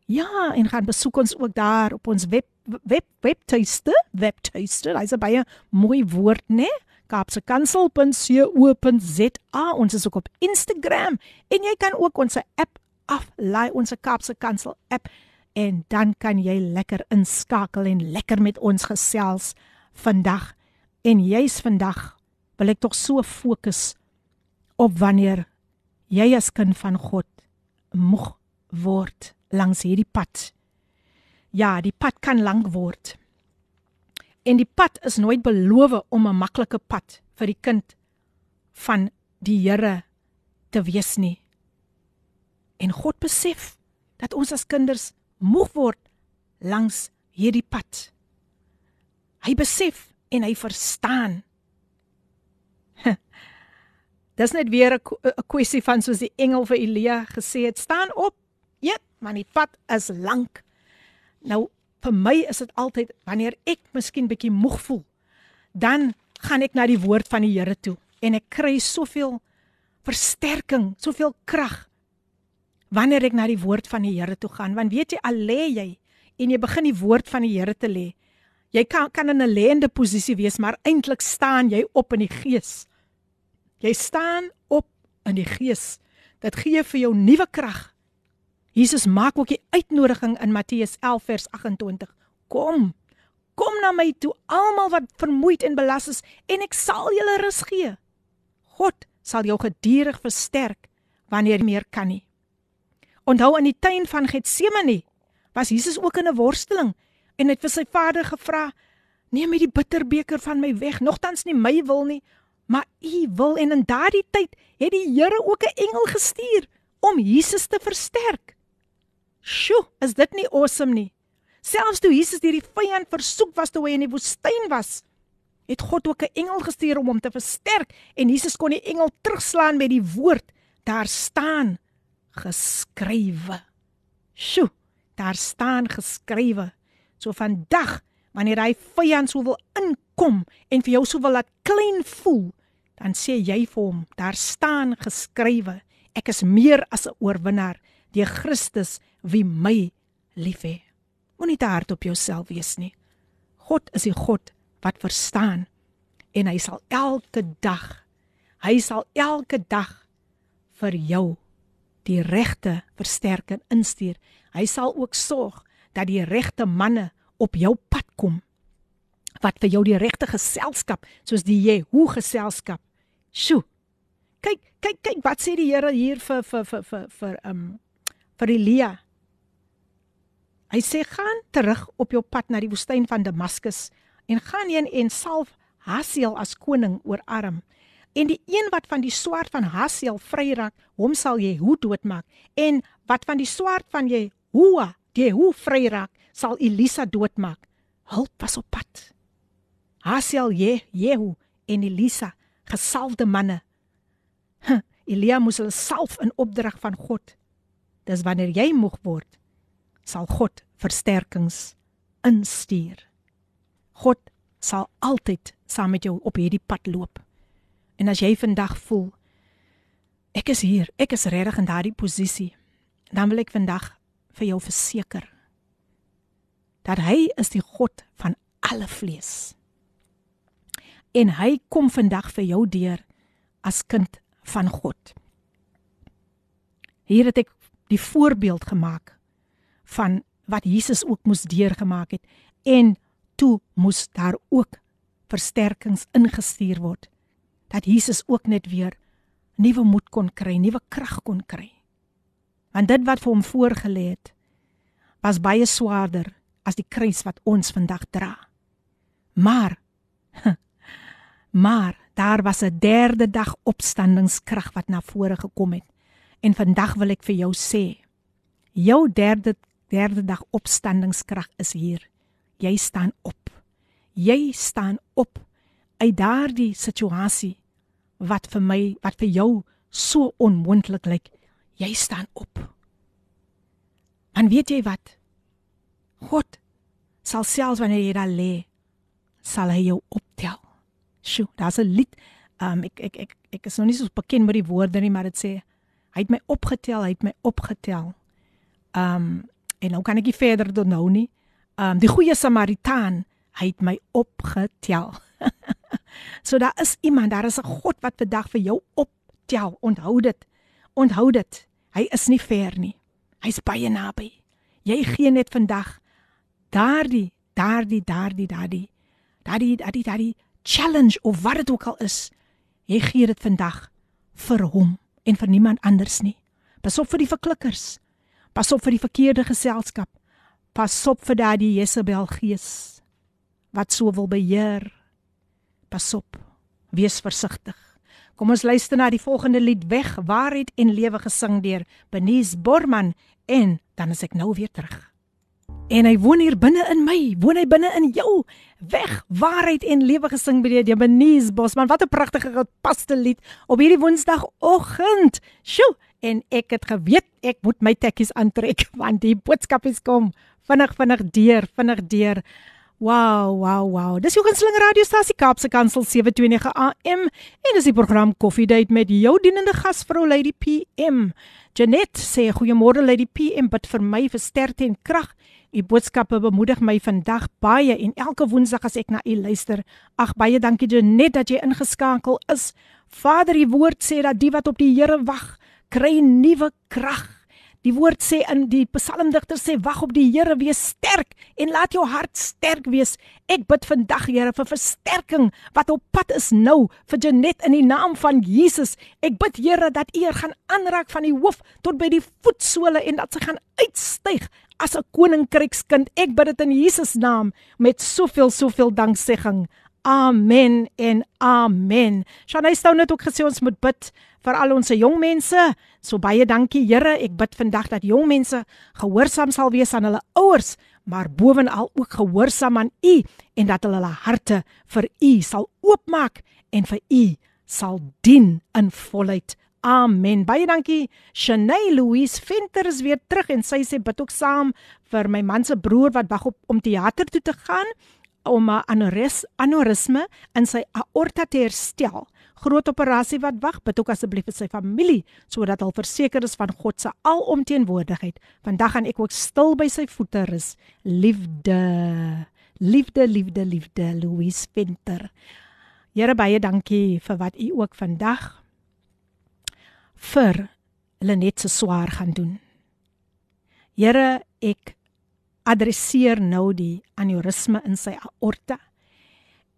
Ja, en gaan besoek ons ook daar op ons web web webtuiste, webtuiste. Dis 'n baie mooi woord, né? Nee? kapsekansel.co.za. Ons is ook op Instagram en jy kan ook ons app aflaai, ons Kapse Kansel app en dan kan jy lekker inskakel en lekker met ons gesels vandag. En jy's vandag wil ek tog so fokus op wanneer jy as kind van God moeg word langs hierdie pad. Ja, die pad kan lank word. En die pad is nooit beloof om 'n maklike pad vir die kind van die Here te wees nie. En God besef dat ons as kinders moeg word langs hierdie pad. Hy besef en hy verstaan. Dis net weer 'n kwessie van soos die engel vir Elia gesê het, staan op. Eet, maar die pad is lank. Nou vir my is dit altyd wanneer ek miskien bietjie moeg voel, dan gaan ek na die woord van die Here toe en ek kry soveel versterking, soveel krag wanneer ek na die woord van die Here toe gaan. Want weet jy, al lê jy en jy begin die woord van die Here te lê, jy kan kan in 'n lêende posisie wees, maar eintlik staan jy op in die gees. Jy staan op in die gees. Dit gee vir jou nuwe krag. Jesus maak ook die uitnodiging in Matteus 11 vers 28. Kom. Kom na my toe almal wat vermoeid en belas is en ek sal julle rus gee. God sal jou gedurig versterk wanneer jy meer kan nie. Onthou in die tuin van Getsemane was Jesus ook in 'n worsteling en het vir sy Vader gevra: "Neem hierdie bitterbeker van my weg, nogtans nie my wil nie, maar U wil." En in daardie tyd het die Here ook 'n engel gestuur om Jesus te versterk. Sjoe, is dit nie awesome nie? Selfs toe Jesus deur die vyand versoek was toe hy in die woestyn was, het God ook 'n engel gestuur om hom te versterk en Jesus kon die engel terugslaan met die woord: "Daar staan geskrywe." Sjoe, daar staan geskrywe. So vandag, wanneer hy vyand sou wil inkom en vir jou sou wil laat klein voel, dan sê jy vir hom: "Daar staan geskrywe: Ek is meer as 'n oorwinnaar deur Christus wie my liefhet. Moenie te hard op jouself wees nie. God is die God wat verstaan en hy sal elke dag hy sal elke dag vir jou die regte versterking instuur. Hy sal ook sorg dat die regte manne op jou pad kom wat vir jou die regte geselskap soos die Jehu geselskap. Sjoe. Kyk, kyk, kyk wat sê die Here hier vir vir vir vir vir um vir Elia. Hy sê gaan terug op jou pad na die woestyn van Damaskus en gaan heen en salf Hasiel as koning oor Aram. En die een wat van die swaard van Hasiel vryraak, hom sal jy hoe doodmaak. En wat van die swaard van jy hoe vryraak, sal Elisa doodmaak. Hulp was op pad. Hasiel jy Jehu en Elisa, gesalfde manne. Huh, Elia moes hulle salf in opdrag van God. Dis wanneer jy moeg word, sal God versterkings instuur. God sal altyd saam met jou op hierdie pad loop. En as jy vandag voel ek is hier, ek is regtig in daardie posisie, dan wil ek vandag vir jou verseker dat hy is die God van alle vlees. En hy kom vandag vir jou deur as kind van God. Hier het ek die voorbeeld gemaak van wat Jesus ook moes deurgemaak het en toe moes daar ook versterkings ingestuur word dat Jesus ook net weer nuwe moed kon kry, nuwe krag kon kry. Want dit wat vir hom voorgelê het was baie swaarder as die kruis wat ons vandag dra. Maar maar daar was 'n derde dag opstandingskrag wat na vore gekom het. En vandag wil ek vir jou sê, jou derde derde dag opstandingskrag is hier. Jy staan op. Jy staan op uit daardie situasie wat vir my, wat vir jou so onmoontlik lyk. Jy staan op. En weet jy wat? God sal selfs wanneer jy daar lê, sal hy jou optel. Sjoe, daar's 'n lied. Um ek ek ek ek is nog nie so bekend met die woorde nie, maar dit sê hy het my opgetel, hy het my opgetel. Um en nou kan ek nie verder tot nou nie. Um die goeie Samaritaan, hy het my opgetel. so daar is iemand, daar is 'n God wat vandag vir jou optel. Onthou dit. Onthou dit. Hy is nie ver nie. Hy's baie naby. Jy gee net vandag daardie, daardie, daardie, daardie, daardie, daardie, daardie challenge of wat dit ook al is. Jy gee dit vandag vir hom en vir niemand anders nie. Pas op vir die verklikkers. Pas op vir die verkeerde geselskap. Pas op vir daardie Jezebel gees wat so wil beheer. Pas op. Wees versigtig. Kom ons luister na die volgende lied Weg waarheid en lewe gesing deur Benies Borman en dan is ek nou weer terug. En hy woon hier binne in my, woon hy binne in jou. Weg waarheid en lewe gesing by die Benies Bosman. Wat 'n pragtige gepaste lied op hierdie Woensdagoggend. Sjoe, en ek het geweet ek moet my tekkies aantrek want die boodskapies kom vinnig vinnig deur, vinnig deur. Wow, wow, wow. Dis jou gunsteling radiostasie Kaapse Kansel 729 AM en dis die program Coffee Date met jou dienende gasvrou Lady PM. Janet sê goeiemôre Lady PM, bid vir my vir sterkte en krag. U boodskappe bemoedig my vandag baie en elke woensdag as ek na u luister. Ag baie dankie Janet dat jy ingeskakel is. Vader, u woord sê dat die wat op die Here wag, kry nuwe krag. Die woord sê in die psalmdigter sê wag op die Here wees sterk en laat jou hart sterk wees. Ek bid vandag Here vir versterking wat op pad is nou vir Janet in die naam van Jesus. Ek bid Here dat U haar gaan aanraak van die hoof tot by die voetsole en dat sy gaan uitstyg as 'n koninkrykskind. Ek bid dit in Jesus naam met soveel soveel danksegging. Amen en amen. Shanay stou net ook gesê ons moet bid vir al ons jong mense. So baie dankie Here. Ek bid vandag dat jong mense gehoorsaam sal wees aan hulle ouers, maar bovenal ook gehoorsaam aan U en dat hulle hulle harte vir U sal oopmaak en vir U sal dien in volheid. Amen. Baie dankie. Shanay Louise Venter is weer terug en sy sê bid ook saam vir my man se broer wat wag op om teater toe te gaan om 'n anoris, anorisme in sy aorta te herstel. Groot operasie wat wag, bid ook asseblief vir sy familie sodat hulle verseker is van God se alomteenwoordigheid. Vandag gaan ek ook stil by sy voete rus. Liefde. Liefde, liefde, liefde, Louise Venter. Here baie dankie vir wat u ook vandag vir Lenet se swaar gaan doen. Here, ek adresseer nou die aneurisme in sy aorta.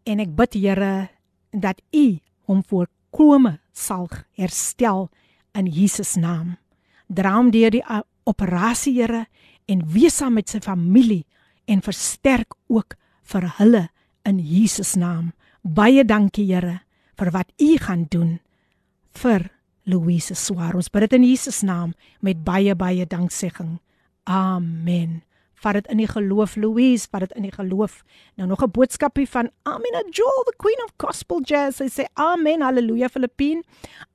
En ek bid Here dat U hom voorkome sal herstel in Jesus naam. Dra hom deur die operasie Here en wees saam met sy familie en versterk ook vir hulle in Jesus naam. Baie dankie Here vir wat U gaan doen vir Louise Swaar. Ons bid dit in Jesus naam met baie baie danksegging. Amen vat dit in die geloof Louise vat dit in die geloof. Nou nog 'n boodskapie van Amina Joel the queen of gospel jazz. I say amen hallelujah Philippine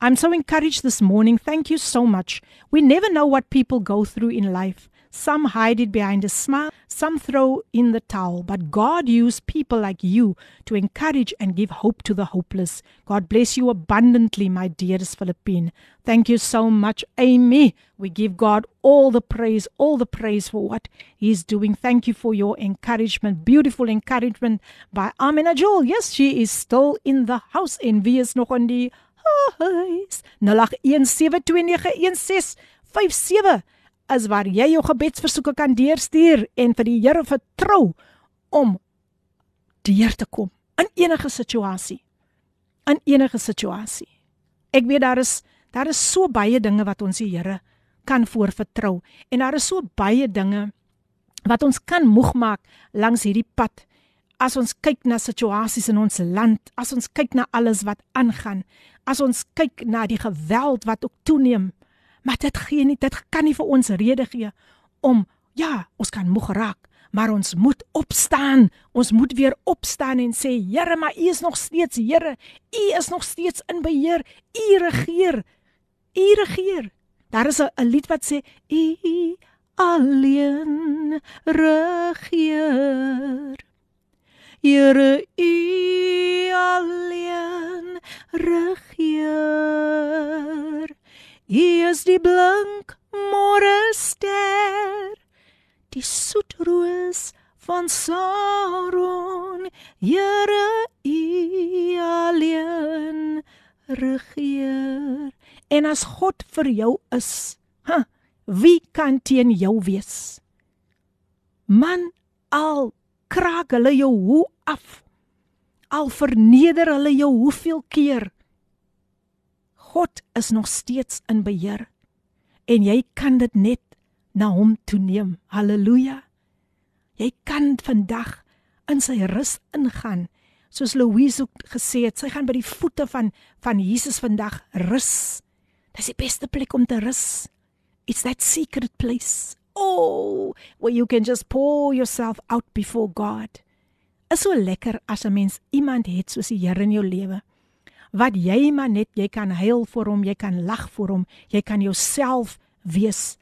I'm so encouraged this morning. Thank you so much. We never know what people go through in life Some hide it behind a smile, some throw in the towel, but God used people like you to encourage and give hope to the hopeless. God bless you abundantly, my dearest Philippine. Thank you so much, Amy. We give God all the praise, all the praise for what He's doing. Thank you for your encouragement, beautiful encouragement by Amina Joel. Yes, she is still in the house in wie is nog in die huis. 0817291657 is waar jy jou gebedsversoeke kan deurstuur en vir die Here vertrou om deur te kom in enige situasie. In enige situasie. Ek weet daar is daar is so baie dinge wat ons die Here kan voorvertrou en daar is so baie dinge wat ons kan moeg maak langs hierdie pad. As ons kyk na situasies in ons land, as ons kyk na alles wat aangaan, as ons kyk na die geweld wat ook toeneem, Maar dit gee nie, dit kan nie vir ons rede gee om ja, ons kan moeg raak, maar ons moet opstaan. Ons moet weer opstaan en sê, Here, maar U is nog steeds Here. U is nog steeds in beheer. U regeer. U regeer. Daar is 'n lied wat sê, U alleen regeer. Here U alleen regeer. U is die blink môre ster, die soet roos van Saron. Here U alleen regeer. En as God vir jou is, huh, wie kan teen jou wees? Man al kraak hulle jou hoe af. Al verneder hulle jou hoeveel keer. God is nog steeds in beheer en jy kan dit net na hom toe neem. Halleluja. Jy kan vandag in sy rus ingaan. Soos Louise ook gesê het, sy gaan by die voete van van Jesus vandag rus. Dis die beste plek om te rus. It's that secret place. Oh, where you can just pour yourself out before God. Is so lekker as 'n mens iemand het soos die Here in jou lewe. Wat jy maar net jy kan huil vir hom, jy kan lag vir hom, jy kan jouself wees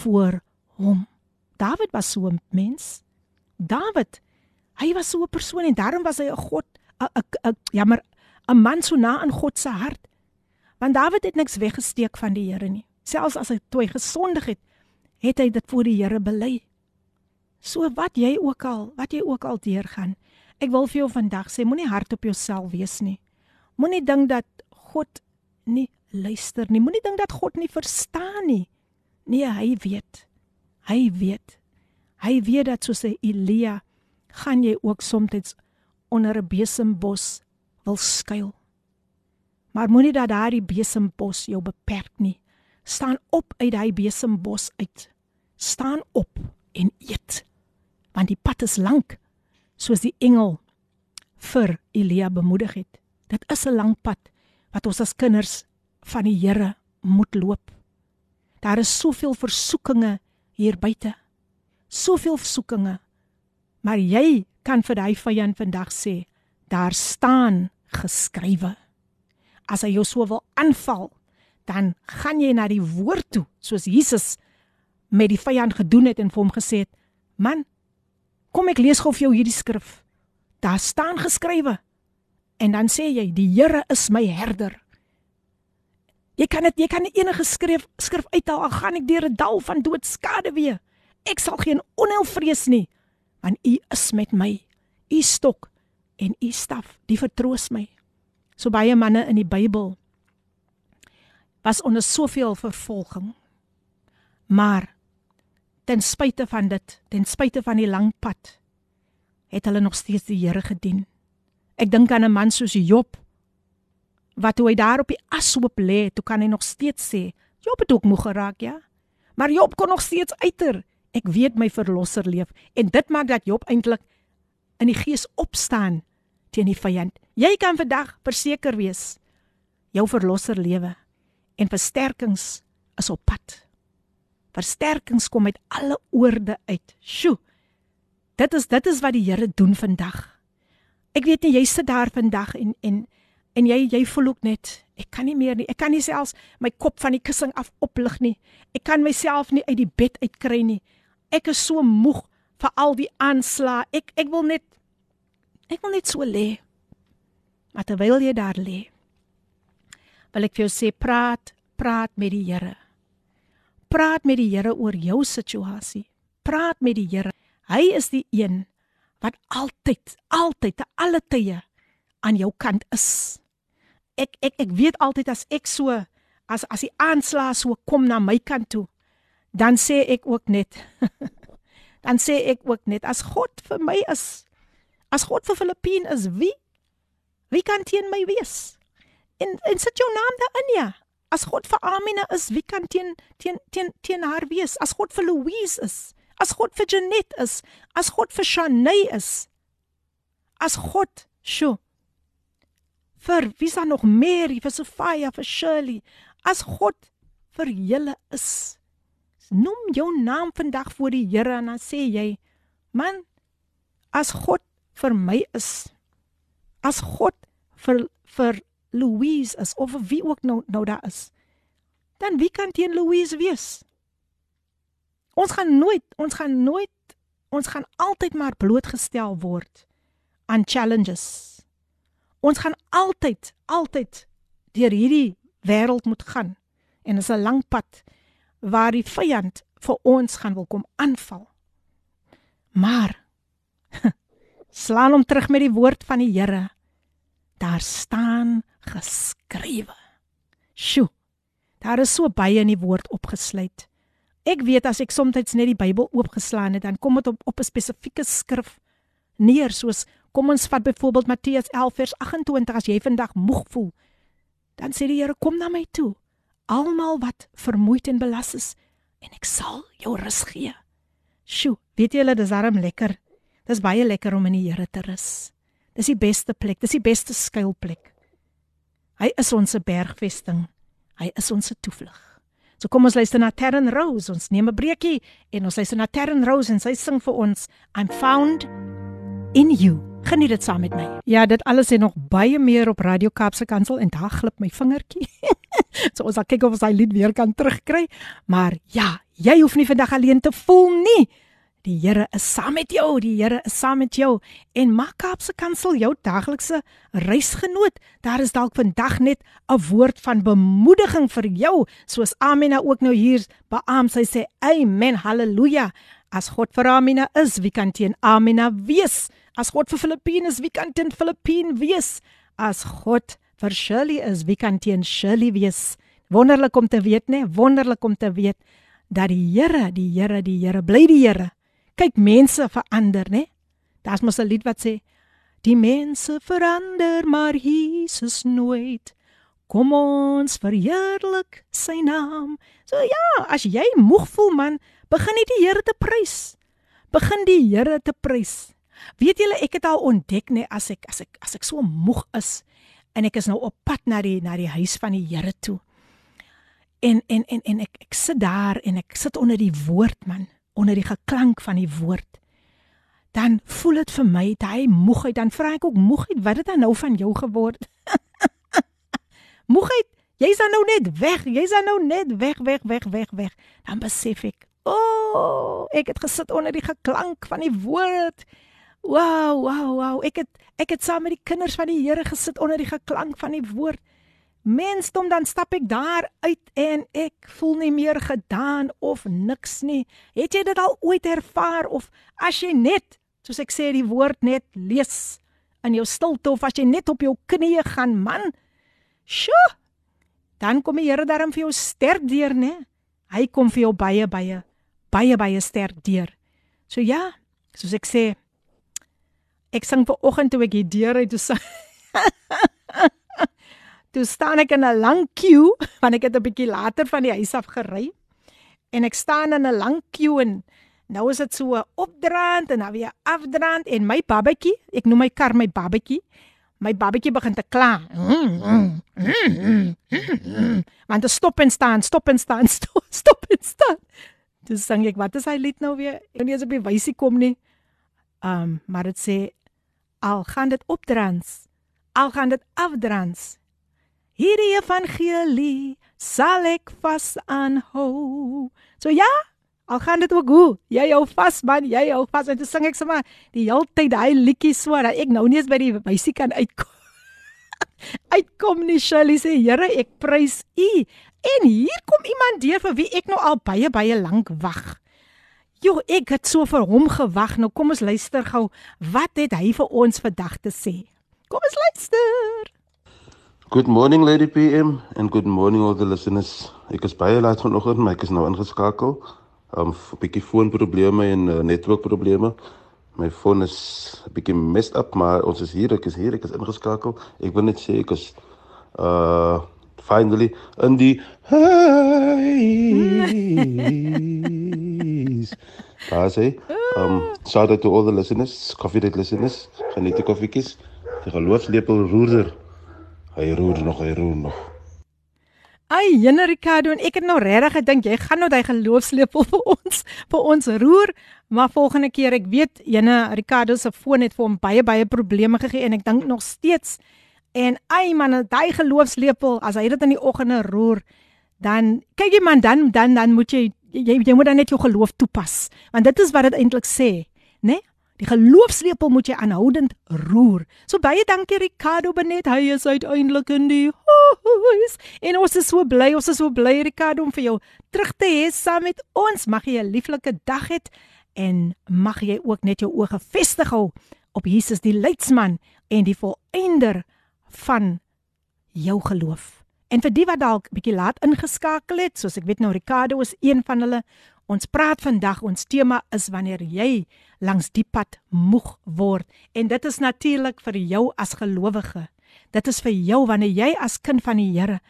voor hom. David was so 'n mens. David, hy was so 'n persoon en daarom was hy 'n God, 'n jammer, 'n man so na in God se hart. Want David het niks weggesteek van die Here nie. Selfs as hy toe gesondig het, het hy dit voor die Here bely. So wat jy ook al, wat jy ook al deurgaan. Ek wil vir jou vandag sê, moenie hard op jouself wees nie. Moenie dink dat God nie luister nie. Moenie dink dat God nie verstaan nie. Nee, hy weet. Hy weet. Hy weet dat soos Elia gaan jy ook soms onder 'n besembos wil skuil. Maar moenie dat daardie besembos jou beperk nie. Staan op uit daai besembos uit. Staan op en eet. Want die pad is lank, soos die engel vir Elia bemoedig het. Dit is 'n lang pad wat ons as kinders van die Here moet loop. Daar is soveel versoekinge hier buite. Soveel versoekinge. Maar jy kan vir daai vyand vandag sê, daar staan geskrywe. As hy jou so wil aanval, dan gaan jy na die woord toe, soos Jesus met die vyand gedoen het en vir hom gesê het: "Man, kom ek lees gou vir jou hierdie skrif. Daar staan geskrywe." En dan sê jy: "Die Here is my herder." Jy kan dit jy kan enige skrif skrif uithaal al gaan ek deur 'n dal van doodskade weer. Ek sal geen onheil vrees nie, want U is met my. U stok en U staf, die vertroos my. So baie manne in die Bybel was onder soveel vervolging. Maar ten spyte van dit, ten spyte van die lang pad, het hulle nog steeds die Here gedien. Ek dink aan 'n man soos Job wat hoe hy daar op die ashoop lê, toe kan hy nog steeds sê, Job het ook moeg geraak, ja. Maar Job kon nog steeds uiter. Ek weet my verlosser leef en dit maak dat Job eintlik in die gees opstaan teen die vyand. Jy kan vandag verseker wees jou verlosser lewe en versterkings is op pad. Versterkings kom uit alle oorde uit. Sjoe. Dit is dit is wat die Here doen vandag. Ek weet nie jy sit daar vandag en en en jy jy voel ook net ek kan nie meer nie. Ek kan nie selfs my kop van die kussing af oplig nie. Ek kan myself nie uit die bed uitkry nie. Ek is so moeg vir al die aanslae. Ek ek wil net ek wil net so lê. Maar terwyl jy daar lê, wil ek vir jou sê praat, praat met die Here. Praat met die Here oor jou situasie. Praat met die Here. Hy is die een wat altyd, altyd te alle tye aan jou kant is. Ek ek ek weet altyd as ek so as as die aanslag so kom na my kant toe dan sê ek ook net dan sê ek ook net as God vir my is as God vir Filippine is wie wie kan teen my wees? En en sit jou naam daarin ja. As God vir Amina is wie kan teen teen teen teen haar wees? As God vir Louise is as God vir Janet is as God vir Shanay is as God sjoe vir wie is daar nog meer vir Sofia vir Shirley as God vir julle is. Noem jou naam vandag voor die Here en dan sê jy man as God vir my is as God vir vir Louise is of wie ook nou nou daar is dan wie kan teen Louise wees Ons gaan nooit, ons gaan nooit, ons gaan altyd maar blootgestel word aan challenges. Ons gaan altyd, altyd deur hierdie wêreld moet gaan. En dit is 'n lang pad waar die vyand vir ons gaan wil kom aanval. Maar slaan hom terug met die woord van die Here. Daar staan geskrywe. Sjoe. Daar is so baie in die woord opgesluit. Ek weet as ek soms net die Bybel oopgeslaan het, dan kom dit op op 'n spesifieke skrif neer soos kom ons vat byvoorbeeld Matteus 11 vers 28 as jy vandag moeg voel, dan sê die Here kom na my toe. Almal wat vermoeid en belas is en ek sal jou rus gee. Sjoe, weet julle dis arm lekker. Dis baie lekker om in die Here te rus. Dis die beste plek, dis die beste skuilplek. Hy is ons bergvesting. Hy is ons toevlug. So kom ons luister na Terren Rose. Ons neem 'n breekie en ons luister na Terren Rose en sy sing vir ons I'm found in you. Geniet dit saam met my. Ja, dit alles en nog baie meer op Radio Kaapse Kansel en daar glip my vingertjie. so ons sal kyk of ons daai lied weer kan terugkry. Maar ja, jy hoef nie vandag alleen te voel nie. Die Here is saam met jou, die Here is saam met jou en maak Kaapse Kansel jou daglikse reisgenoot. Daar is dalk vandag net 'n woord van bemoediging vir jou, soos Amina ook nou hier beam sy sê amen, haleluja. As God vir Amina is, wie kan teen Amina wees? As God vir Filippine is, wie kan teen Filippine wees? As God vir Shirley is, wie kan teen Shirley wees? Wonderlik om te weet, né? Wonderlik om te weet dat die Here, die Here, die Here bly die Here kyk mense verander, né? Daar's mos 'n lied wat sê die mense verander, maar Jesus nooit. Kom ons verheerlik sy naam. So ja, as jy moeg voel man, begin net die Here te prys. Begin die Here te prys. Weet julle, ek het al ontdek nê as ek as ek as ek so moeg is en ek is nou op pad na die na die huis van die Here toe. En en en en ek ek sit daar en ek sit onder die woord man onder die geklank van die woord. Dan voel dit vir my daai moegheid dan vra ek ook moegheid wat het dan nou van jou geword? Moegheid jy's dan nou net weg. Jy's dan nou net weg weg weg weg weg. Dan besef ek o oh, ek het gesit onder die geklank van die woord. Wow wow wow ek het ek het saam met die kinders van die Here gesit onder die geklank van die woord mensdom dan stap ek daar uit en ek voel nie meer gedaan of niks nie. Het jy dit al ooit ervaar of as jy net, soos ek sê die woord net lees in jou stilte of as jy net op jou knieë gaan, man. Sjoe. Dan kom die Here daarom vir jou sterk deur, né? Hy kom vir jou baie baie baie baie sterk deur. So ja, soos ek sê ek sing ver oggend toe ek hier deur uit toe sing. Toe staan ek in 'n lang queue, want ek het 'n bietjie later van die huis af gery. En ek staan in 'n lang queue en nou is dit so opdraand en dan weer afdraand en my babatjie, ek noem my kar my babatjie. My babatjie begin te kla. Want dit stop en staan, stop en staan, stop, stop en staan. Dis sing ek, wat is hy lied nou weer? Ek weet nie as op die wysie kom nie. Um, maar dit sê al gaan dit opdraans, al gaan dit afdraans, Hierdie evangelie sal ek vas aanhou. So ja, al gaan dit ook hoe. Jy hou vas man, jy hou vas en toe sing ek sommer die hele tyd daai liedjie so dat ek nou nie eens by die wysie kan uitkom. uitkom nie Shirley sê Here, ek prys U. En hier kom iemand deur vir wie ek nou al baie baie lank wag. Jo, ek het so vir hom gewag. Nou kom ons luister gou. Wat het hy vir ons vandag te sê? Kom ons luister. Good morning Lady PM and good morning all the listeners. Ek is baie laat vanoggend, maar ek is nou ingeskakel. Um 'n bietjie foonprobleme en uh, netwerkprobleme. My foon is 'n bietjie messed up, maar ons is hier, ek is hier, ek is ingeskakel. Ek wil net sê ek is uh finally in die Pas hey. Um shout out to all the listeners, coffee date listeners. Geniet die koffiekies. Die geloofslepel roerder. Hy roer nog, hy roer nog. Ai, Jenne Ricardo en ek het nou regtig gedink jy gaan nou daai geloofslepel vir ons vir ons roer, maar volgende keer ek weet Jenne Ricardo se foon het vir hom baie baie probleme gegee en ek dink nog steeds en ai man, daai geloofslepel as hy dit in die oggende roer, dan kyk jy man dan dan dan moet jy jy jy moet dan net jou geloof toepas. Want dit is wat dit eintlik sê, né? Nee? Die geloofslepel moet jy aanhoudend roer. So baie dankie Ricardo Benet. Hy is uiteindelik in die huis. En ons is so bly, ons is so bly Ricardo om vir jou terug te hê saam met ons. Mag jy 'n lieflike dag hê en mag jy ook net jou oë gefestig hou op Jesus die leidsman en die volëinder van jou geloof. En vir die wat dalk bietjie laat ingeskakel het, soos ek weet nou Ricardo is een van hulle. Ons praat vandag, ons tema is wanneer jy langs die pad moeg word en dit is natuurlik vir jou as gelowige. Dit is vir jou wanneer jy as kind van die Here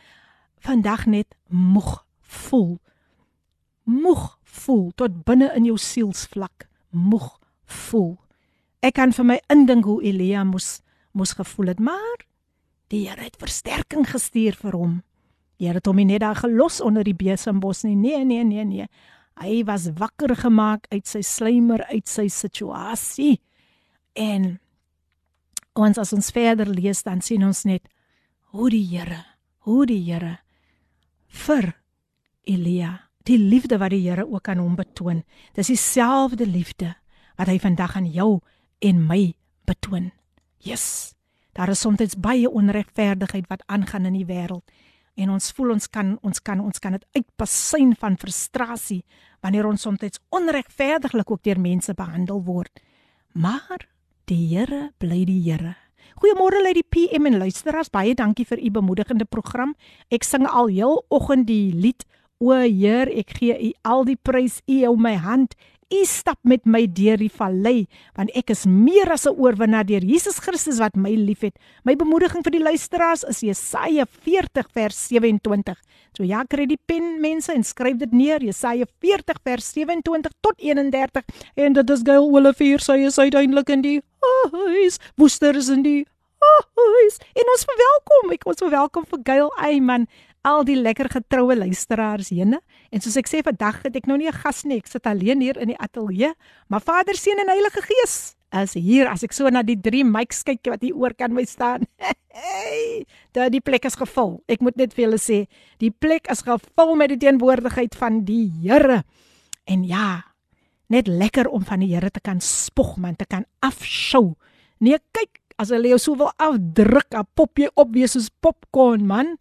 vandag net moeg voel. Moeg voel tot binne in jou sielsvlak, moeg voel. Ek kan vir my indink hoe Elia moes moes gevoel het, maar die Here het versterking gestuur vir hom. Die Here het hom nie net daar gelos onder die besembos nie. Nee, nee, nee, nee. Hy was wakker gemaak uit sy slymer, uit sy situasie. En ons as ons verder lees dan sien ons net hoe die Here, hoe die Here vir Elia, die liefde wat die Here ook aan hom betoon. Dis dieselfde liefde wat hy vandag aan jou en my betoon. Yes. Daar is soms baie onregverdigheid wat aangaan in die wêreld en ons voel ons kan ons kan ons kan dit uitpasyn van frustrasie wanneer ons soms onregverdiglik ook deur mense behandel word. Maar die Here bly die Here. Goeiemôre lê die PM en luisteraars, baie dankie vir u bemoedigende program. Ek sing al heel oggend die lied O Heer, ek gee u al die prys u hou my hand. U stap met my deur die vallei, want ek is meer as 'n oorwinnaar deur Jesus Christus wat my liefhet. My bemoediging vir die luisteraars is Jesaja 40 vers 27. So ja, kry die pen mense en skryf dit neer, Jesaja 40 vers 27 tot 31. En dit is Gail Olivier sê is uiteindelik in die huis. Woester is in die huis. En ons verwelkom, ek ons verwelkom vir Gail Eyman al die lekker getroue luisteraars hierne. En soos ek sê vandag het ek nou nie 'n gas nie, ek sit alleen hier in die ateljee, maar Vader, Seun en Heilige Gees is hier as ek so na die drie mics kyk wat hier oor kan my staan. Hey, daar die plek is gevul. Ek moet net vir julle sê, die plek is gevul met die teenwoordigheid van die Here. En ja, net lekker om van die Here te kan spog man, te kan afskou. Nee, kyk, as hulle jou so wil afdruk, dan pop jy op wees soos popcorn man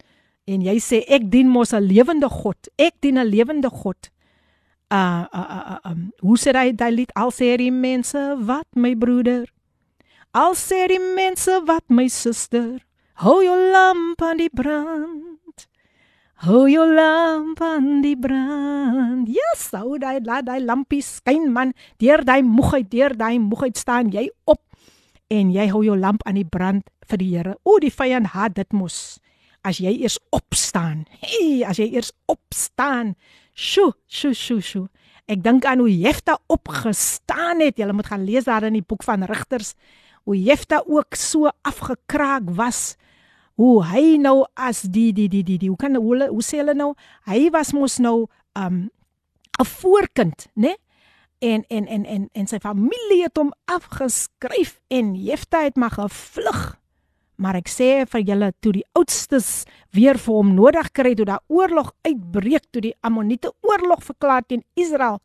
en jy sê ek dien mos 'n lewende God. Ek dien 'n lewende God. Uh uh uh um hoe sê hy daai lied? Al sê die mense wat my broeder. Al sê die mense wat my suster. Hou jou lamp aan die brand. Hou jou lamp aan die brand. Ja yes, sou daai laat daai lampie skyn man. Deur daai moegheid deur daai moegheid staan jy op en jy hou jou lamp aan die brand vir die Here. O die vyand haat dit mos as jy eers opstaan. Hey, as jy eers opstaan. Sjoe, sjoe, sjoe, sjoe. Ek dink aan hoe Jefta opgestaan het. Jy moet gaan lees daar in die boek van Rigters hoe Jefta ook so afgekraak was. Hoe hy nou as die die die die, die hoe kan hoe, hoe sê hulle nou? Hy was mos nou um 'n voorkind, né? Nee? En en en en en sy familie het hom afgeskryf en Jefta het maar gevlug Maar ek sê vir julle toe die oudstes weer vir hom nodig kry toe daar oorlog uitbreek toe die Ammoniete oorlog verklaar teen Israel.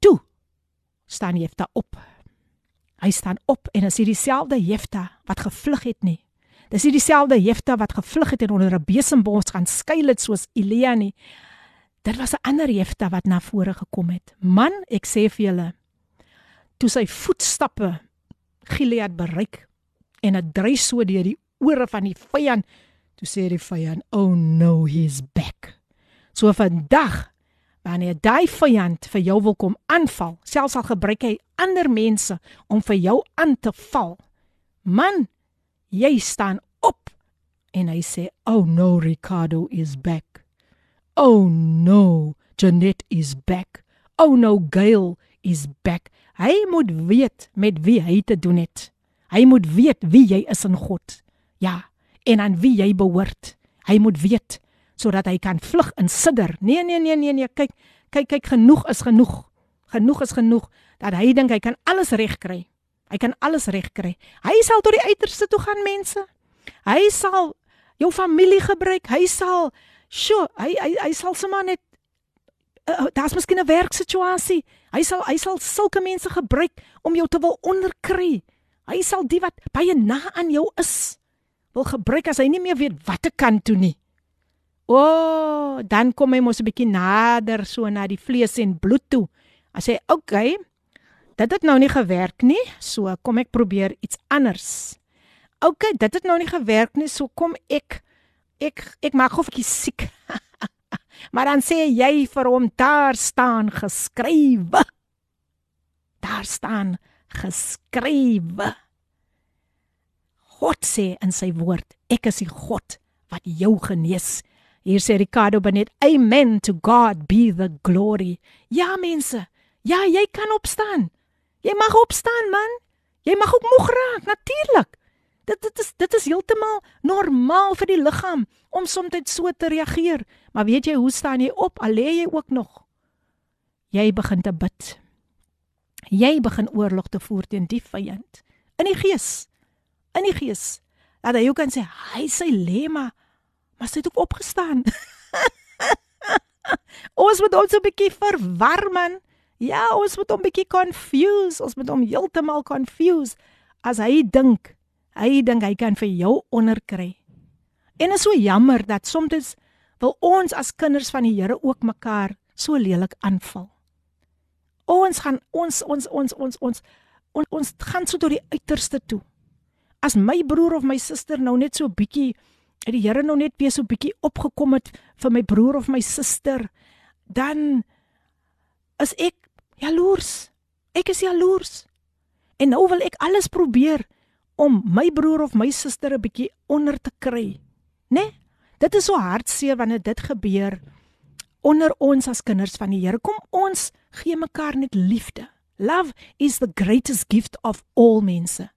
Toe staan Jefta op. Hy staan op en is dieselfde Jefta wat gevlug het nie. Dis nie dieselfde Jefta wat gevlug het en onder 'n besembos gaan skuil het soos Elia nie. Dit was 'n ander Jefta wat na vore gekom het. Man, ek sê vir julle, toe sy voetstappe Gilead bereik, en dit dry so deur die ore van die vyand. Toe sê die vyand, "Oh no, he's back." So vandag wanneer daai vyand vir jou wil kom aanval, selfs al gebruik hy ander mense om vir jou aan te val. Man, jy staan op en hy sê, "Oh no, Ricardo is back." "Oh no, Janet is back." "Oh no, Gail is back." Hy moet weet met wie hy te doen het. Hy moet weet wie jy is in God. Ja, en aan wie jy behoort. Hy moet weet sodat hy kan vlug en sidder. Nee, nee, nee, nee, nee, kyk, kyk, kyk, genoeg is genoeg. Genoeg is genoeg dat hy dink hy kan alles regkry. Hy kan alles regkry. Hy sal tot die uiterste toe gaan, mense. Hy sal jou familie gebruik. Hy sal, sjo, hy hy hy sal sommer net uh, daar's miskien 'n werksituasie. Hy sal hy sal sulke mense gebruik om jou te wil onderkry. Hy sal die wat baie na aan jou is wil gebruik as hy nie meer weet wat te kan toe nie. O, oh, dan kom hy mos 'n bietjie nader so na die vlees en bloed toe. As hy, "Oké, okay, dit het nou nie gewerk nie, so kom ek probeer iets anders." "Oké, okay, dit het nou nie gewerk nie, so kom ek ek ek maak of ek siek." maar dan sê jy vir hom, "Daar staan geskrywe." Daar staan geskrywe. God sê in sy woord, ek is die God wat jou genees. Hier sê Ricardo Benet, amen to God be the glory. Ja mense, ja jy kan opstaan. Jy mag opstaan man. Jy mag ook moeg raak, natuurlik. Dit dit is dit is heeltemal normaal vir die liggaam om soms so te reageer. Maar weet jy hoe staan jy op? Al lê jy ook nog. Jy begin te bid. Jy begin oorlog te voer teen die vyand in die gees. In die gees. Laat hy ook kan sê hy sê lê maar maar sy het ook opgestaan. ons moet ons 'n bietjie verwar man. Ja, ons moet hom bietjie confuse, ons moet hom heeltemal confuse as hy dink, hy dink hy kan vir jou onderkry. En is so jammer dat soms wil ons as kinders van die Here ook mekaar so lelik aanval. Ons gaan ons ons ons ons ons ons, ons gaan so tot die uiterste toe. As my broer of my suster nou net so bietjie het die Here nou net weer so bietjie opgekom het vir my broer of my suster, dan is ek jaloers. Ek is jaloers. En nou wil ek alles probeer om my broer of my suster 'n bietjie onder te kry. Né? Nee? Dit is so hartseer wanneer dit gebeur onder ons as kinders van die Here. Kom ons gee mekaar net liefde. Love is the greatest gift of all mense.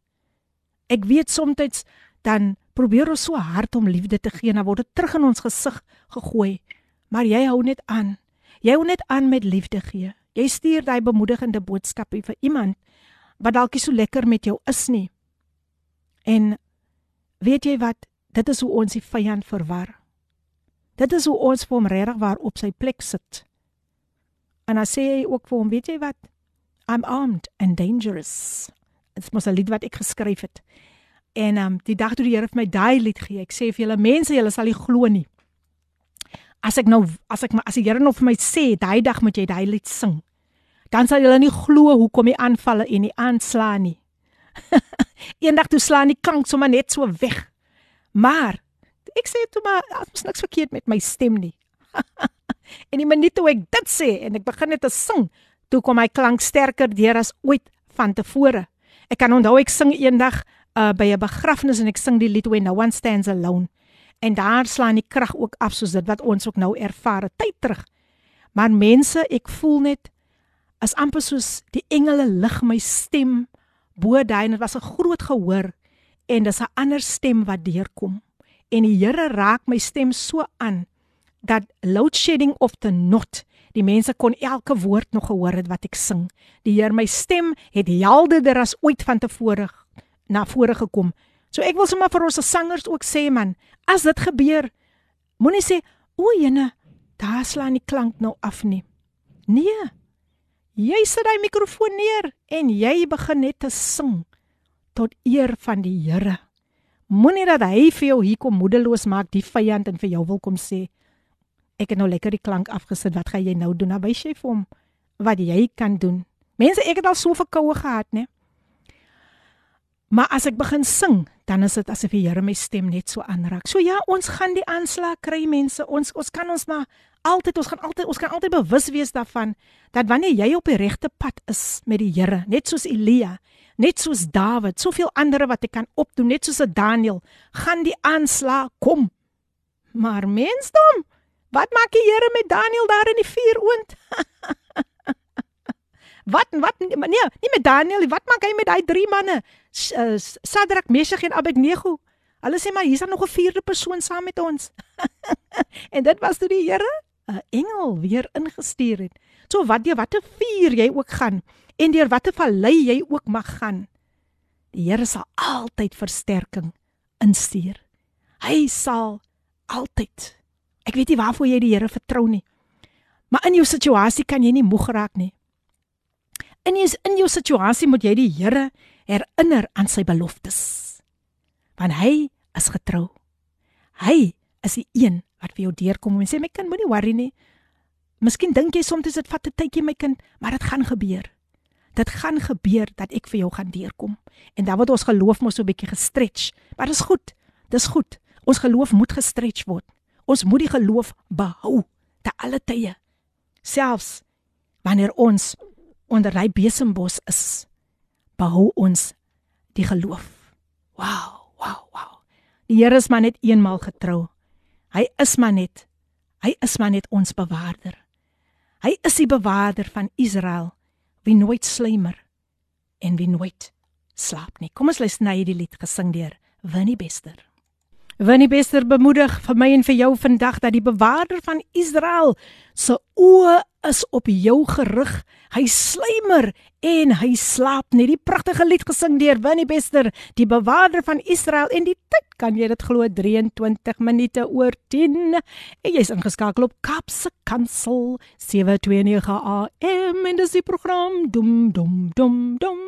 Ek weet soms dan probeer ons so hard om liefde te gee en dan word dit terug in ons gesig gegooi. Maar jy hou net aan. Jy hou net aan met liefde gee. Jy stuur daai bemoedigende boodskappe vir iemand wat dalk nie so lekker met jou is nie. En weet jy wat? Dit is hoe ons die vyand verwar. Dit is hoe ons hom regtig waar op sy plek sit. En dan sê hy ook vir hom, weet jy wat? I'm armed and dangerous. Dit mos 'n lied wat ek geskryf het. En ehm um, die dag toe die Here vir my daai lied gee, ek sê vir julle mense, julle sal nie glo nie. As ek nou as ek as die Here nou vir my sê, daai dag moet jy daai lied sing. Dan sal julle nie glo hoekom die aanvalle en die aanslaan nie. Eendag toe slaan die klank sommer net so weg. Maar ek sê toe maar, daar's niks verkeerd met my stem nie. en die minuut toe ek dit sê en ek begin net te sing, toe kom my klank sterker deur as ooit van tevore. Ek kan onthou ek sing eendag uh, by 'n begrafnis en ek sing die lied When No One Stands Alone. En daar slaan die krag ook af soos dit wat ons ook nou ervaar tyd terug. Maar mense, ek voel net as amper soos die engele lig my stem bo daai en dit was 'n groot gehoor en dis 'n ander stem wat deurkom. En die Here raak my stem so aan dat load shedding of the not die mense kon elke woord nog gehoor het wat ek sing. Die Here my stem het helderder as ooit van tevore na vore gekom. So ek wil sommer vir ons sangers ook sê man, as dit gebeur, moenie sê o, jene, daar slaan die klank nou af nie. Nee. Jy sit daai mikrofoon neer en jy begin net te sing tot eer van die Here. Moenie dat hy vir jou hier kom moedeloos maak die vyand en vir jou wil kom sê ek het nou lekker die klank afgesit, wat gaan jy nou doen? Nou wys jy vir hom wat jy kan doen. Mense, ek het al so verkoue gehad, né? Maar as ek begin sing, dan is dit asof die Here my stem net so aanraak. So ja, ons gaan die aanslag kry mense. Ons ons kan ons maar altyd ons gaan altyd ons kan altyd bewus wees daarvan dat wanneer jy op die regte pad is met die Here, net soos Elia, net soos Dawid, soveel ander wat ek kan opdoen, net soos Daniel, gaan die aanslag kom. Maar mensdom, wat maak die Here met Daniel daar in die vuuroond? Wat wat nee, nie met Daniel, wat maak hy met daai drie manne? uh, Sadrak, Mesach en Abednego. Hulle sê maar hier's dan nog 'n vierde persoon saam met ons. en dit was toe die Here 'n engel weer ingestuur het. So wat jy watter vuur jy ook gaan en deur watter vallei jy ook mag gaan. Die Here sal altyd versterking instuur. Hy sal altyd. Ek weet nie waarvoor jy die Here vertrou nie. Maar in jou situasie kan jy nie moeg raak nie. In jou in jou situasie moet jy die Here herinner aan sy beloftes. Want hy is getrou. Hy is die een wat vir jou deurkom en sê my kind moenie worry nie. Miskien dink jy soms dit vat 'n tydjie my kind, maar dit gaan gebeur. Dit gaan gebeur dat ek vir jou gaan deurkom. En dan word ons geloof mos so 'n bietjie gestretch. Maar dis goed. Dis goed. Ons geloof moet gestretch word. Ons moet die geloof behou te alle tye. Selfs wanneer ons onder hy besembos is, behou ons die geloof. Wow, wow, wow. Die Here is maar net eenmal getrou. Hy is maar net hy is maar net ons bewaarder. Hy is die bewaarder van Israel wie nooit slymer en wie nooit slaap nie. Kom ons luister na hierdie lied gesing deur Winnie Bester. Winnie Bester bemoedig vir my en vir jou vandag dat die bewaarder van Israel se oë is op jou gerig. Hy slymer en hy slaap nie. Die pragtige lied gesing deur Winnie Bester, die bewaarder van Israel en die tyd kan jy dit glo 23 minute oor 10. En jy's ingeskakel op Kapse Kansel 729 AM en dis die program dum dum dum dum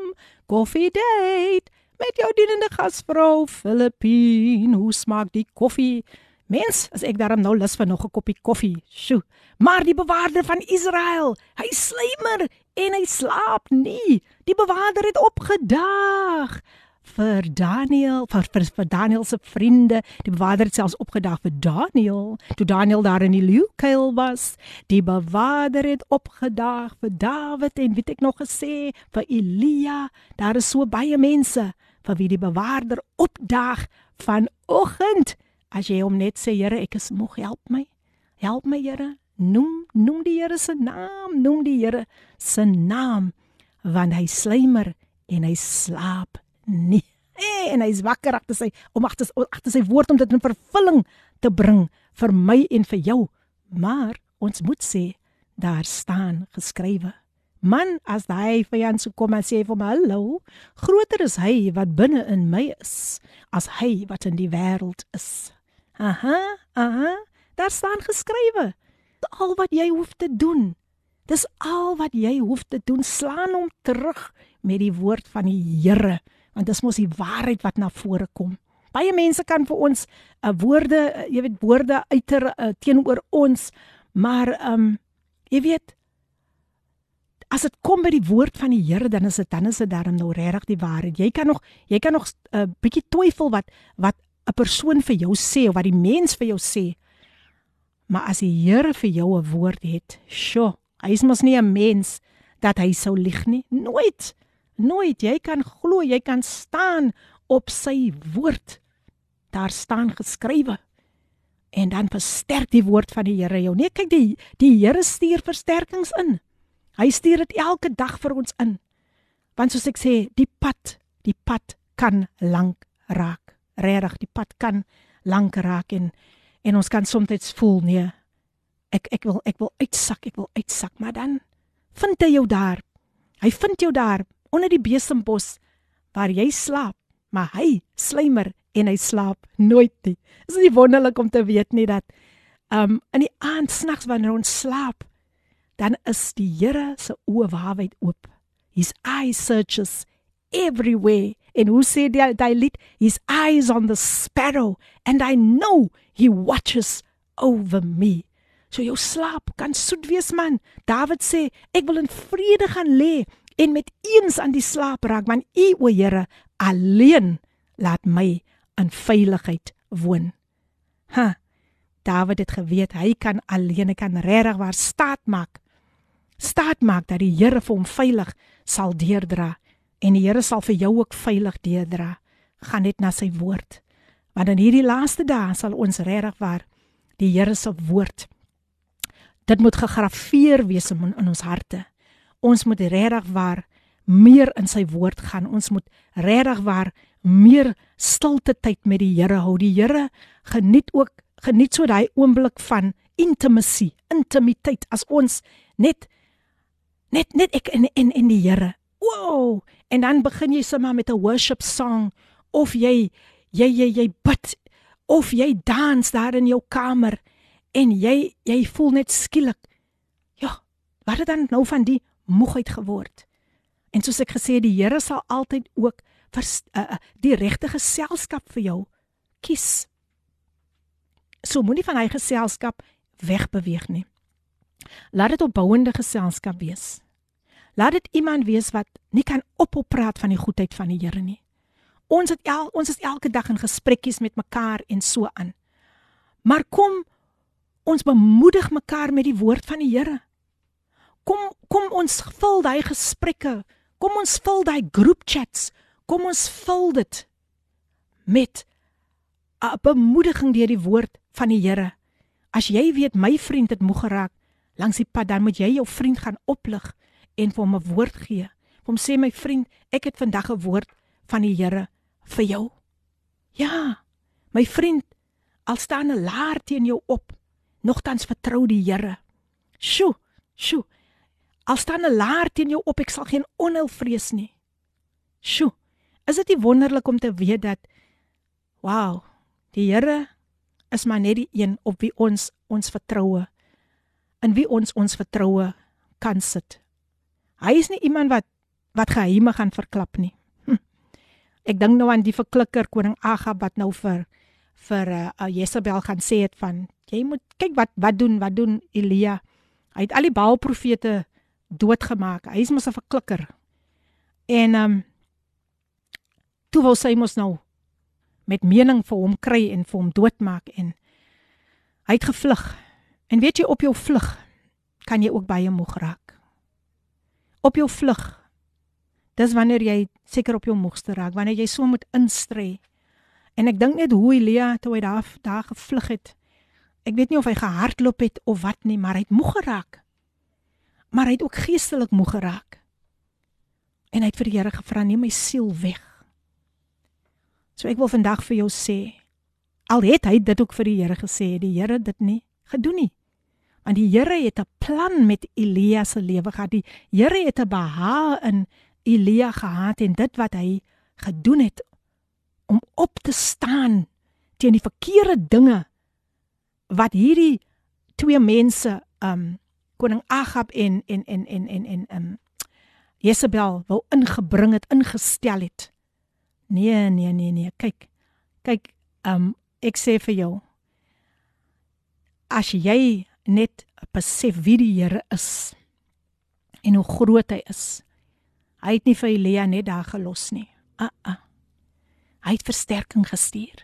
Coffee Date met jou dienende gasvrou Filippine. Hoe smaak die koffie? Mens, as ek daarom nou lus vir nog 'n koppie koffie. Sjoe. Maar die bewaarder van Israel, hy slymer en hy slaap nie. Die bewaarder het opgedaag vir Daniel, vir vir, vir Daniel se vriende. Die bewaarder het selfs opgedaag vir Daniel, toe Daniel daar in die leeukuil was. Die bewaarder het opgedaag vir Dawid en weet ek nog gesê vir Elia. Daar is so baie mense vir wie die bewaarder opdaag vanoggend. As jy hom net sê, Here, ek is moeg, help my. Help my, Here. Noem noem die Here se naam, noem die Here se naam, want hy slymer en hy slaap nie. En hy's wakker agter sy om agter agter sy woord om dit in vervulling te bring vir my en vir jou. Maar ons moet sê daar staan geskrywe. Man as hy vir jou so kom en sê vir my hallo, groter is hy wat binne in my is as hy wat in die wêreld is. Aha, aha, daar staan geskrywe. Al wat jy hoef te doen. Dis al wat jy hoef te doen, slaan hom terug met die woord van die Here, want dis mos die waarheid wat na vore kom. Baie mense kan vir ons 'n uh, woorde, uh, jy weet woorde uiter uh, teenoor ons, maar ehm um, jy weet as dit kom by die woord van die Here, dan is dit dan is dit darm nou regtig die waarheid. Jy kan nog jy kan nog 'n uh, bietjie twyfel wat wat 'n persoon vir jou sê of wat die mens vir jou sê. Maar as die Here vir jou 'n woord het, sjo, hy is mos nie 'n mens dat hy sou lieg nie. Nooit. Nooit. Jy kan glo, jy kan staan op sy woord. Daar staan geskrywe. En dan versterk die woord van die Here jou. Nee, kyk die die Here stuur versterkings in. Hy stuur dit elke dag vir ons in. Want soos ek sê, die pad, die pad kan lank raak regtig die pad kan lank raak en en ons kan soms voel nee ek ek wil ek wil uitsak ek wil uitsak maar dan vind hy jou daar. Hy vind jou daar onder die besembos waar jy slaap maar hy slymer en hy slaap nooit nie. Is dit wonderlik om te weet nie dat um in die aand snags wanneer ons slaap dan is die Here se oë wyd oop. His eye searches everywhere En hoe sê die daai lied? His eyes on the sparrow and I know he watches over me. So jou slaap kan soet wees man. Dawid sê, ek wil in vrede gaan lê en met eens aan die slaap raak want U o Here alleen laat my in veiligheid woon. Ha. Dawid het geweet hy kan alleen kan regtig waar staat maak. Staat maak dat die Here vir hom veilig sal deurdra en die Here sal vir jou ook veilig deurdra. Gaan net na sy woord. Want in hierdie laaste dae sal ons regtig waar die Here se woord dit moet gegraveer wees in, in ons harte. Ons moet regtig waar meer in sy woord gaan. Ons moet regtig waar meer stilte tyd met die Here hou. Die Here geniet ook geniet so daai oomblik van intimacy, intimiteit as ons net net net ek en en en die Here. Wow! En dan begin jy sommer met 'n worship song of jy jy jy jy bid of jy dans daar in jou kamer en jy jy voel net skielik Wat het dan nou van die moegheid geword? En soos ek gesê het, die Here sal altyd ook vir uh, die regte geselskap vir jou kies. So moenie van hy geselskap wegbeweeg nie. Laat dit opbouende geselskap wees. Laat dit iemand wees wat nie kan ophou praat van die goedheid van die Here nie. Ons het el, ons is elke dag in gesprekkies met mekaar en so aan. Maar kom ons bemoedig mekaar met die woord van die Here. Kom kom ons vul daai gesprekke. Kom ons vul daai groep chats. Kom ons vul dit met 'n bemoediging deur die woord van die Here. As jy weet my vriend het moeg geraak langs die pad, dan moet jy jou vriend gaan oplig en vir hom 'n woord gee. Hom sê my vriend, ek het vandag 'n woord van die Here vir jou. Ja, my vriend, al staan 'n laar teen jou op, nogtans vertrou die Here. Sjoe, sjoe. Al staan 'n laar teen jou op, ek sal geen onheil vrees nie. Sjoe. Is dit nie wonderlik om te weet dat wow, die Here is maar net die een op wie ons ons vertroue in wie ons ons vertroue kan sit. Hy is nie iemand wat wat geheime gaan verklap nie. Hm. Ek dink nou aan die verklikker koning Agab wat nou vir vir uh, uh, Jezebel gaan sê het van jy moet kyk wat wat doen wat doen Elia. Hy het al die Baal profete doodgemaak. Hy is mos 'n verklikker. En ehm um, toe wou sy mos nou met mening vir hom kry en vir hom doodmaak en hy het gevlug. En weet jy op jou vlug kan jy ook baie moeg raak. Op jou vlug. Dis wanneer jy seker op jou moegste raak, wanneer jy so moet instry. En ek dink net hoe Elia toe hy daar daar gevlug het. Ek weet nie of hy gehardloop het of wat nie, maar hy het moeg geraak. Maar hy het ook geestelik moeg geraak. En hy het vir die Here gevra: "Neem my siel weg." So ek wil vandag vir jou sê, al het hy dit ook vir die Here gesê, die Here dit nie gedoen nie want die Here het 'n plan met Elia se lewe gehad. Die Here het 'n behaag in Elia gehad en dit wat hy gedoen het om op te staan teen die verkeerde dinge wat hierdie twee mense um koning Agab en en en en en en um Jezebel wou ingebring het ingestel het. Nee nee nee nee kyk. Kyk um ek sê vir jou as jy net besef wie die Here is en hoe groot hy is. Hy het nie vir Elia net daar gelos nie. Uh uh. Hy het versterking gestuur.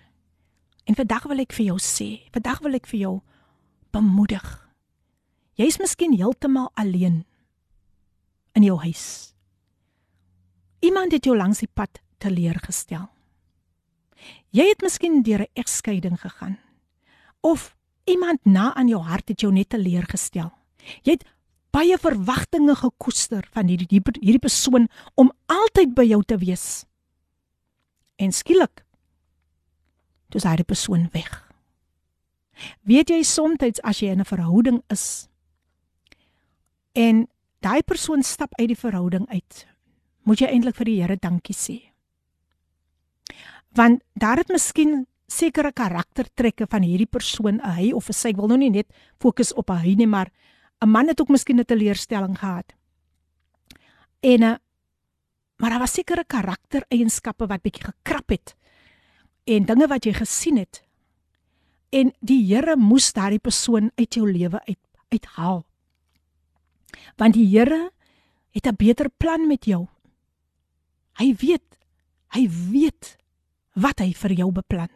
En vandag wil ek vir jou sê, vandag wil ek vir jou bemoedig. Jy's miskien heeltemal alleen in jou huis. Iemand het jou langs die pad teleurgestel. Jy het miskien deur 'n egskeiding gegaan of iemand na aan jou hart het jou net teleurgestel. Jy het baie verwagtinge gekoester van hierdie hierdie persoon om altyd by jou te wees. En skielik toe is hy die persoon weg. Weet jy soms as jy in 'n verhouding is en daai persoon stap uit die verhouding uit, moet jy eintlik vir die Here dankie sê. Want daar het miskien sekere karaktertrekke van hierdie persoon, 'n hy of sy, ek wil nou nie net fokus op hy nie, maar 'n man het ook miskien 'n teleurstelling gehad. En eh, maar daar was sekere karaktereienskappe wat bietjie gekrap het en dinge wat jy gesien het. En die Here moes daardie persoon uit jou lewe uit uithaal. Want die Here het 'n beter plan met jou. Hy weet, hy weet wat hy vir jou beplan.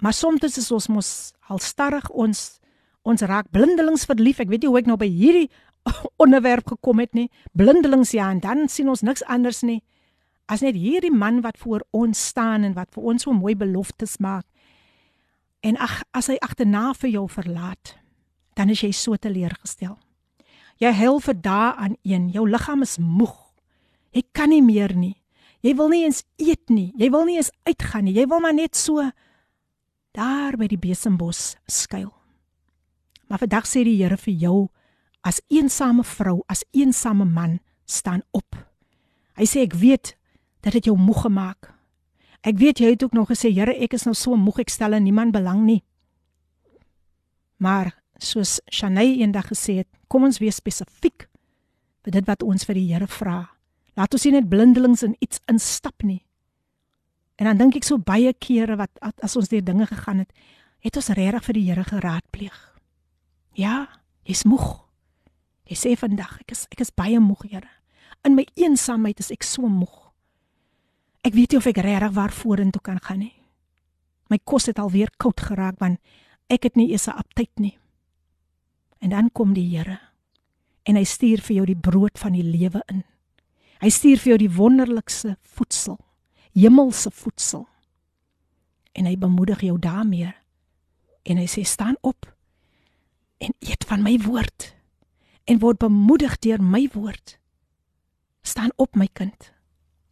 Maar soms is ons mos halstarrig ons ons raak blindelings verlief. Ek weet nie hoe ek nou by hierdie onderwerp gekom het nie. Blindelings ja en dan sien ons niks anders nie as net hierdie man wat voor ons staan en wat vir ons so mooi beloftes maak. En ag as hy agterna vir jou verlaat, dan is jy so teleurgestel. Jy huil vir dae aan een, jou liggaam is moeg. Jy kan nie meer nie. Jy wil nie eens eet nie. Jy wil nie eens uitgaan nie. Jy wil maar net so daar by die besembos skuil. Maar vandag sê die Here vir jou as eensame vrou, as eensame man, staan op. Hy sê ek weet dat dit jou moeg gemaak. Ek weet jy het ook nog gesê Here, ek is nou so moeg, ek stel in niemand belang nie. Maar soos Shanay eendag gesê het, kom ons wees spesifiek vir dit wat ons vir die Here vra. Laat ons nie net blindelings in iets instap nie. En dan dink ek so baie kere wat as ons deur dinge gegaan het, het ons regtig vir die Here geraadpleeg. Ja, jy's moeg. Jy sê vandag ek is ek is baie moeg, Here. In my eensaamheid is ek so moeg. Ek weet nie of ek regtig waar vorentoe kan gaan nie. My kos het alweer koud geraak want ek het nie eens 'n aptyt nie. En dan kom die Here en hy stuur vir jou die brood van die lewe in. Hy stuur vir jou die wonderlikste voedsel, hemelse voedsel. En hy bemoedig jou daarmee. En hy sê staan op en eet van my woord en word bemoedig deur my woord. Staan op my kind.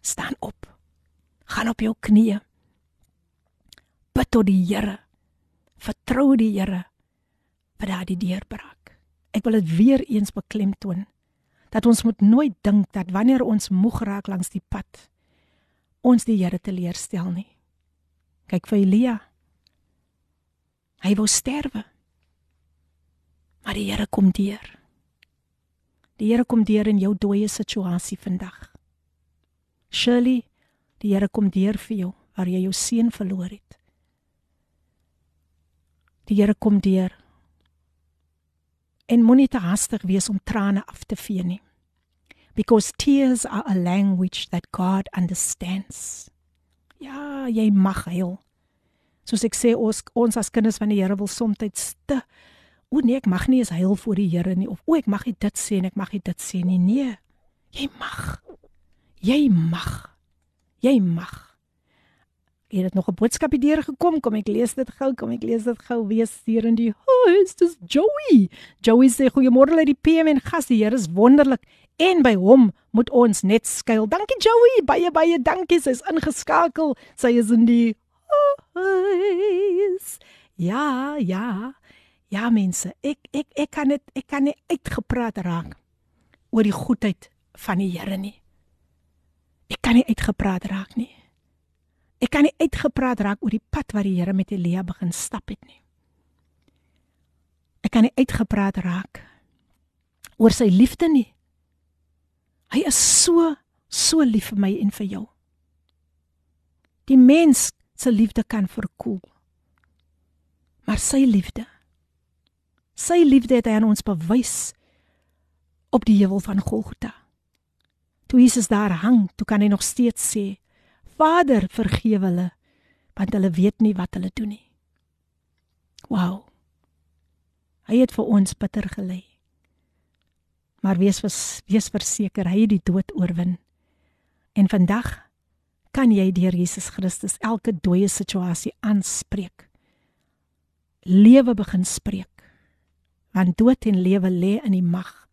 Staan op. Gaan op jou knieë. Bid tot die Here. Vertrou die Here vir daardie deurbraak. Ek wil dit weer eens beklemtoon dat ons moet nooit dink dat wanneer ons moeg raak langs die pad ons die Here teleurstel nie. Kyk vir Elia. Hy wou sterwe. Maar die Here kom deur. Die Here kom deur in jou dooie situasie vandag. Shirley, die Here kom deur vir jou waar jy jou seun verloor het. Die Here kom deur. En moenie te hastig wees om trane af te vee nie. Because tears are a language that God understands. Ja, jy mag huil. Soos ek sê ons ons as kinders van die Here wil soms te O nee, ek mag nie eens huil voor die Here nie of o ek mag nie dit sê en ek mag nie dit sê nie. Nee. Jy mag. Jy mag. Jy mag. Jy het nog 'n boodskap hier gekom. Kom ek lees dit gou. Kom ek lees dit gou. Wees hier in die huis. Dis Joey. Joey sê goeiemôre uit die PM en gas. Die Here is wonderlik en by hom moet ons net skuil. Dankie Joey. Baie baie dankie. Sy's ingeskakel. Sy is in die huis. Ja, ja. Ja mense, ek ek ek kan dit ek kan nie uitgepraat raak oor die goedheid van die Here nie. Ek kan nie uitgepraat raak nie. Ek kan nie uitgepraat raak oor die pad wat die Here met Elia begin stap het nie. Ek kan nie uitgepraat raak oor sy liefde nie. Hy is so so lief vir my en vir jou. Die mens se liefde kan verkoel. Maar sy liefde Sy liefde het hy aan ons bewys op die heuwel van Golgotha. Toe Jesus daar hang, toe kan hy nog steeds sê: Vader, vergewe hulle, want hulle weet nie wat hulle doen nie. Wow. Hy het vir ons bitter gelei. Maar wees wees verseker hy het die dood oorwin. En vandag kan jy deur Jesus Christus elke dooie situasie aanspreek. Lewe begin spreek want dood en lewe lê in die mag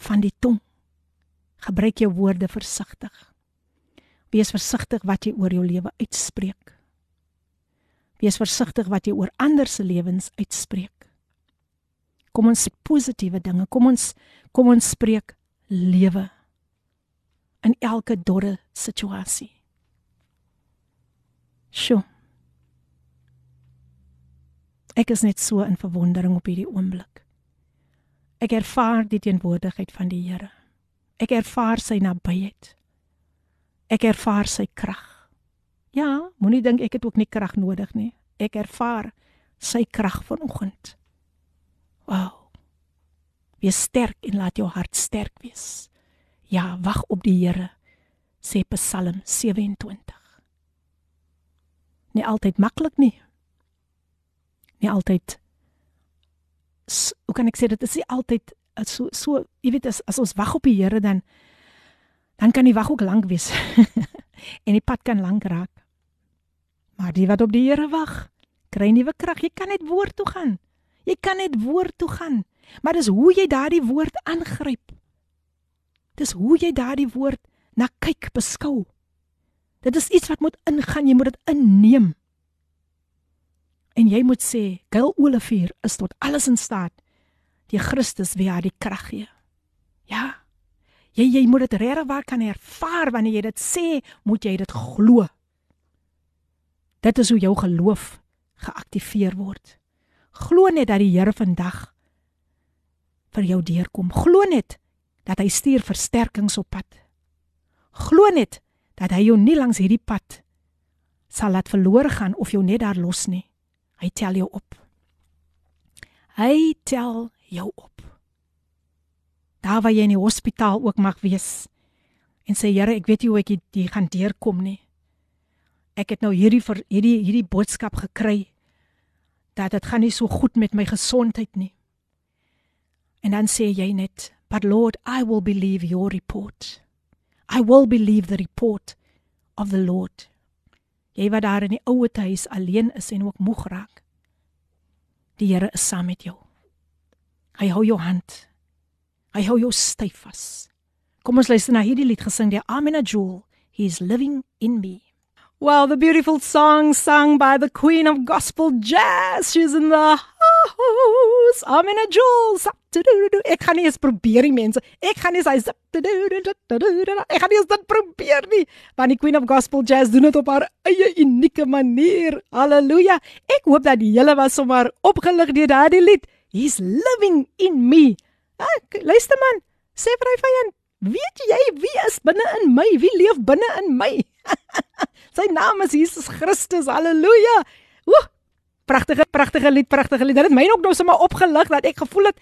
van die tong. Gebruik jou woorde versigtig. Wees versigtig wat jy oor jou lewe uitspreek. Wees versigtig wat jy oor ander se lewens uitspreek. Kom ons sê positiewe dinge. Kom ons kom ons spreek lewe in elke dorre situasie. Sjoe. Ek is net so in verwondering op hierdie oomblik. Ek ervaar die teenwoordigheid van die Here. Ek ervaar sy nabyheid. Ek ervaar sy krag. Ja, moenie dink ek het ook nie krag nodig nie. Ek ervaar sy krag vanoggend. Wow. Wees sterk en laat jou hart sterk wees. Ja, wag op die Here. Sê Psalm 27. Nie altyd maklik nie nie altyd hoe kan ek sê dit is nie altyd eh, so so jy weet as as ons wag op die Here dan dan kan die wag ook lank wees. En die pad kan lank raak. Maar die wat op die Here wag kry nuwe krag. Jy kan net woord toe gaan. Jy kan net woord toe gaan. Maar dis hoe jy daardie woord aangryp. Dis hoe jy daardie woord na kyk beskou. Dit is iets wat moet ingaan. Jy moet dit inneem. En jy moet sê, Gail Olivier is tot alles in staat. Die Christus wie haar die krag gee. Ja. Jy jy moet dit regtig waar kan ervaar wanneer jy dit sê, moet jy dit glo. Dit is hoe jou geloof geaktiveer word. Glo net dat die Here vandag vir jou deurkom. Glo net dat hy stuur versterkings op pad. Glo net dat hy jou nie langs hierdie pad sal laat verlore gaan of jou net daar los nie. Hy tel jou op. Hy tel jou op. Daar waar jy in die hospitaal ook mag wees en sê Here, ek weet nie hoe ek hier gaan deurkom nie. Ek het nou hierdie vir hierdie hierdie boodskap gekry dat dit gaan nie so goed met my gesondheid nie. En dan sê jy net, "But Lord, I will believe your report. I will believe the report of the Lord." Jy wat daar in die ouete huis alleen is en ook moeg raak. Die Here is saam met jou. Hy hou jou hand. Hy hou jou styf vas. Kom ons luister na hierdie lied gesing deur Amina Jewel. He is living in me. Well, the beautiful song sung by the queen of gospel jazz. She's in the house. Amina Jewel. Ek gaan nie eens probeer nie mense. Ek gaan nie sy Ek gaan nie eens dit probeer nie. Want die queen of gospel jazz doen dit op haar eie unieke manier. Halleluja. Ek hoop dat die hele was sommer opgelig deur daardie lied. He's living in me. Ek, luister man, sê vir hy vyand, weet jy wie is binne in my? Wie leef binne in my? Sy naam is Jesus Christus. Halleluja. Woe! Pragtige pragtige lied, pragtige lied. Dit het my ook nou sommer opgelig dat ek gevoel het,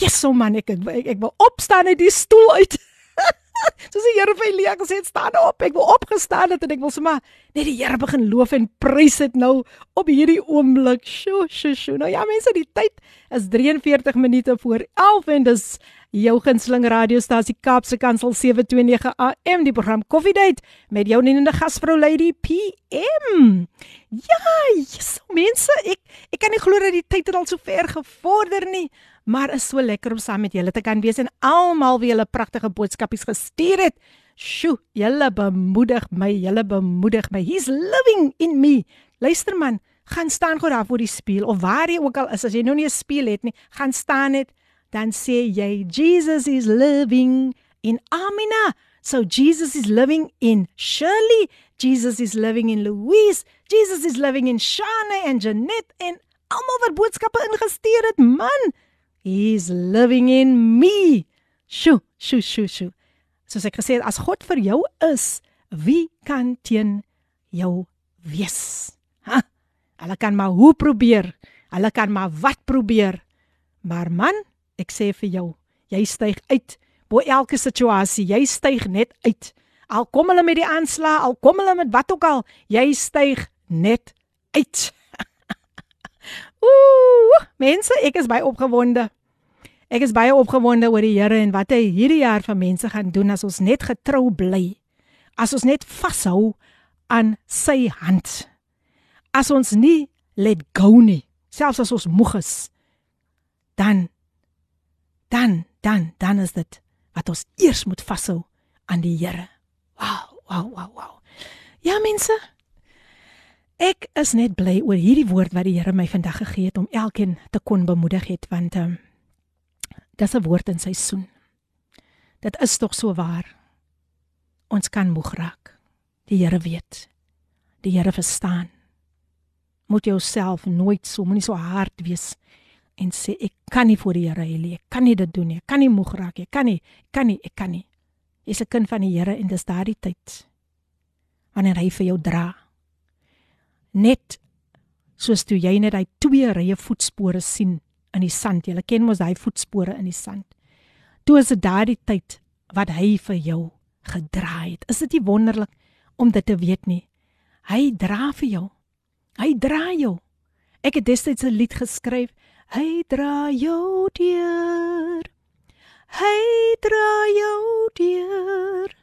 "Jesus man, ek ek, ek, ek wil opstaan uit die stoel uit." Soos die Here vir Elia gesê het, "Staan op, ek wil opgestaan het en ek wil sommer net die Here begin loof en prys dit nou op hierdie oomblik." Sjoe, sjoe, sjoe. Nou ja, mense, die tyd is 43 minute voor 11 en dis jou gunsteling radiostasie Kaapse Kansel 729 AM die program Coffee Date met jou nenende gasvrou Lady PM. Ja, yes, mense, ek ek kan nie glo dat die tyd het al so ver gevorder nie, maar is so lekker om saam met julle te kan wees en almal wie julle pragtige boodskapies gestuur het. Sjoe, julle bemoedig my, julle bemoedig my. He's living in me. Luister man, gaan staan gou daar voor die spieël of waar jy ook al is as jy nou nie 'n spieël het nie, gaan staan net dan sê jy Jesus is living in Amina. So Jesus is living in Shirley, Jesus is living in Louise, Jesus is living in Shane and Janet en almal wat boodskappe ingestuur het, man. He's living in me. Sjoe, sjoe, sjoe, sjoe. Soos ek gesê het, as God vir jou is, wie kan teen jou wees? Ha? Hulle kan maar hoe probeer. Hulle kan maar wat probeer. Maar man, Ek sê vir jou, jy styg uit bo elke situasie. Jy styg net uit. Al kom hulle met die aanslag, al kom hulle met wat ook al, jy styg net uit. Ooh, mense, ek is baie opgewonde. Ek is baie opgewonde oor die Here en wat hy hierdie jaar vir mense gaan doen as ons net getrou bly. As ons net vashou aan sy hand. As ons nie let go nie, selfs as ons moeg is, dan dan dan dan is dit wat ons eers moet vashou aan die Here. Wow, wow, wow, wow. Ja mense, ek is net bly oor hierdie woord wat die Here my vandag gegee het om elkeen te kon bemoedig het want um, dis 'n woord in seisoen. Dit is tog so waar. Ons kan moeg raak. Die Here weet. Die Here verstaan. Moet jouself nooit so moenie so hard wees en sê ek kan nie voor die Here hê nie. Ek kan nie dit doen nie. Ek kan nie moeg raak nie. Ek kan nie, ek kan nie, ek kan nie. Jy's 'n kind van die Here en dis daardie tyd wanneer hy vir jou dra. Net soos toe jy net hy twee rye voetspore sien in die sand. Jy ken mos daai voetspore in die sand. Toe is dit daardie tyd wat hy vir jou gedra het. Is dit nie wonderlik om dit te weet nie? Hy dra vir jou. Hy dra jou. Ek het destyds 'n lied geskryf Hy dra jou deur. Hy dra jou deur.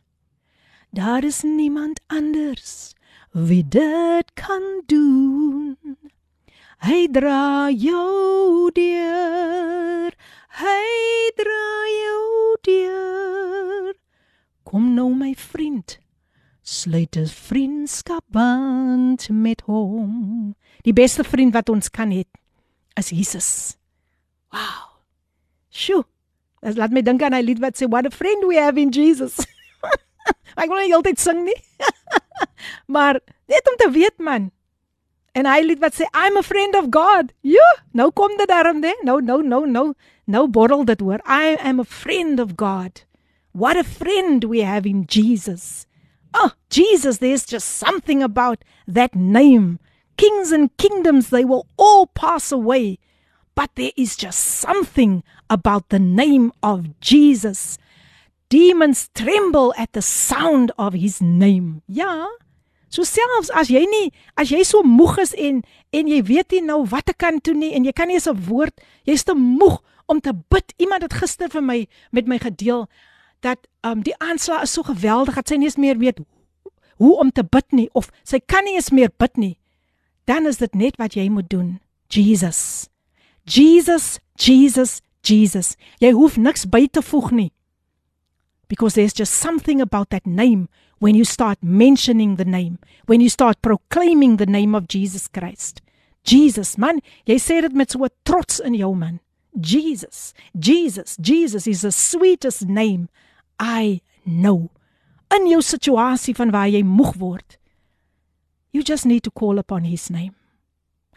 Daar is niemand anders wie dit kan doen. Hy dra jou deur. Hy dra jou deur. Kom nou my vriend. Sluit 'n vriendskapband met hom. Die beste vriend wat ons kan hê is Jesus. Wow. Sjoe. Dit laat my dink aan hy lied wat sê what a friend we have in Jesus. ek wil nie heeltyd sing nie. maar net om te weet man. En hy lied wat sê I'm a friend of God. Ja, nou kom dit daarom hè. Nou nou nou nou nou borrel dit hoor. I am a friend of God. What a friend we have in Jesus. Oh, Jesus, there's just something about that name. Kings and kingdoms, they will all pass away. But there is just something about the name of Jesus. Demons tremble at the sound of his name. Ja. So selfs as jy nie as jy so moeg is en en jy weet nie nou wat ek kan doen nie en jy kan nie eens 'n woord, jy's te moeg om te bid. Iemand het gister vir my met my gedeel dat um die aanslag is so geweldig dat sy nie eens meer weet hoe om te bid nie of sy kan nie eens meer bid nie. Dan is dit net wat jy moet doen. Jesus. Jesus, Jesus, Jesus. Jy hoef niks by te voeg nie. Because there's just something about that name when you start mentioning the name, when you start proclaiming the name of Jesus Christ. Jesus, man, jy sê dit met so 'n trots in jou man. Jesus, Jesus, Jesus is the sweetest name I know. In jou situasie van waar jy moeg word, you just need to call upon his name.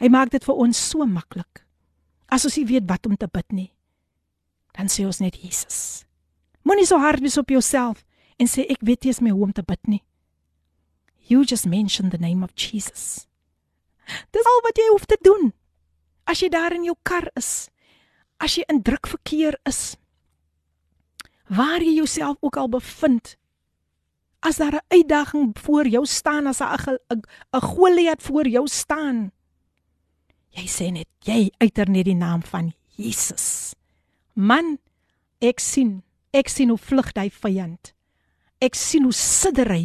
Hy maak dit vir ons so maklik. As ons nie weet wat om te bid nie, dan sê ons net Jesus. Moenie so hard wees op jouself en sê ek weet nie eens meer hoe om te bid nie. You just mention the name of Jesus. Dis al wat jy hoef te doen. As jy daar in jou kar is, as jy in druk verkeer is, waar jy jouself ook al bevind, as daar 'n uitdaging voor jou staan, as 'n 'n Goliat voor jou staan, jy sê net jy uiter net die naam van Jesus. Man, ek sien, ek sien hoe vlug hy vyand. Ek sien hoe sidder hy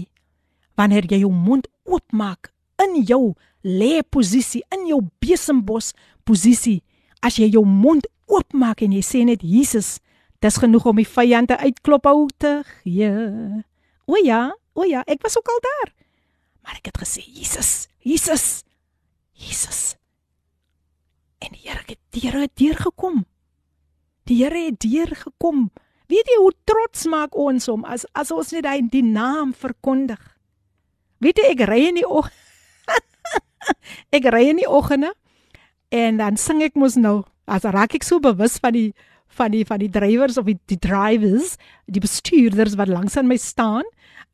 wanneer jy jou mond oopmaak in jou lê posisie, in jou besembos posisie. As jy jou mond oopmaak en jy sê net Jesus, dis genoeg om die vyande uitklop hou te gee. O ja, o ja, ek was ook al daar. Maar ek het gesê Jesus, Jesus. Jesus. En die Here het deur deur gekom. Die Here het deur gekom. Weet jy hoe trots maak ons hom as as ons net hy die naam verkondig? Weet jy ek ry in die oggend ek ry in die oggende en dan sing ek mos nou as raak ek so bewus van die van die van die drywers of die, die drivers, die bestuurders wat langs aan my staan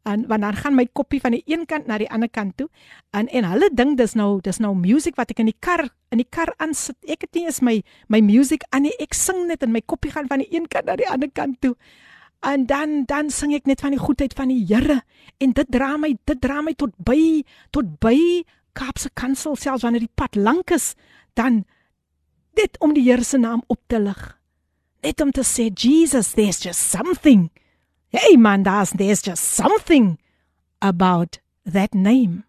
en wanneer gaan my koppie van die een kant na die ander kant toe. En en hulle dink dis nou dis nou musiek wat ek in die kar in die kar aansit. Ek het nie eens my my musiek aan nie. Ek sing net en my koppie gaan van die een kant na die ander kant toe. En dan dan sing ek net van die goedheid van die Here. En dit dra my dit dra my tot by tot by Kaapse Kansel selfs wanneer die pad lank is dan dit om die Here se naam op te lig. Net om te sê Jesus there's just something Hey man, there's, there's just something about that name.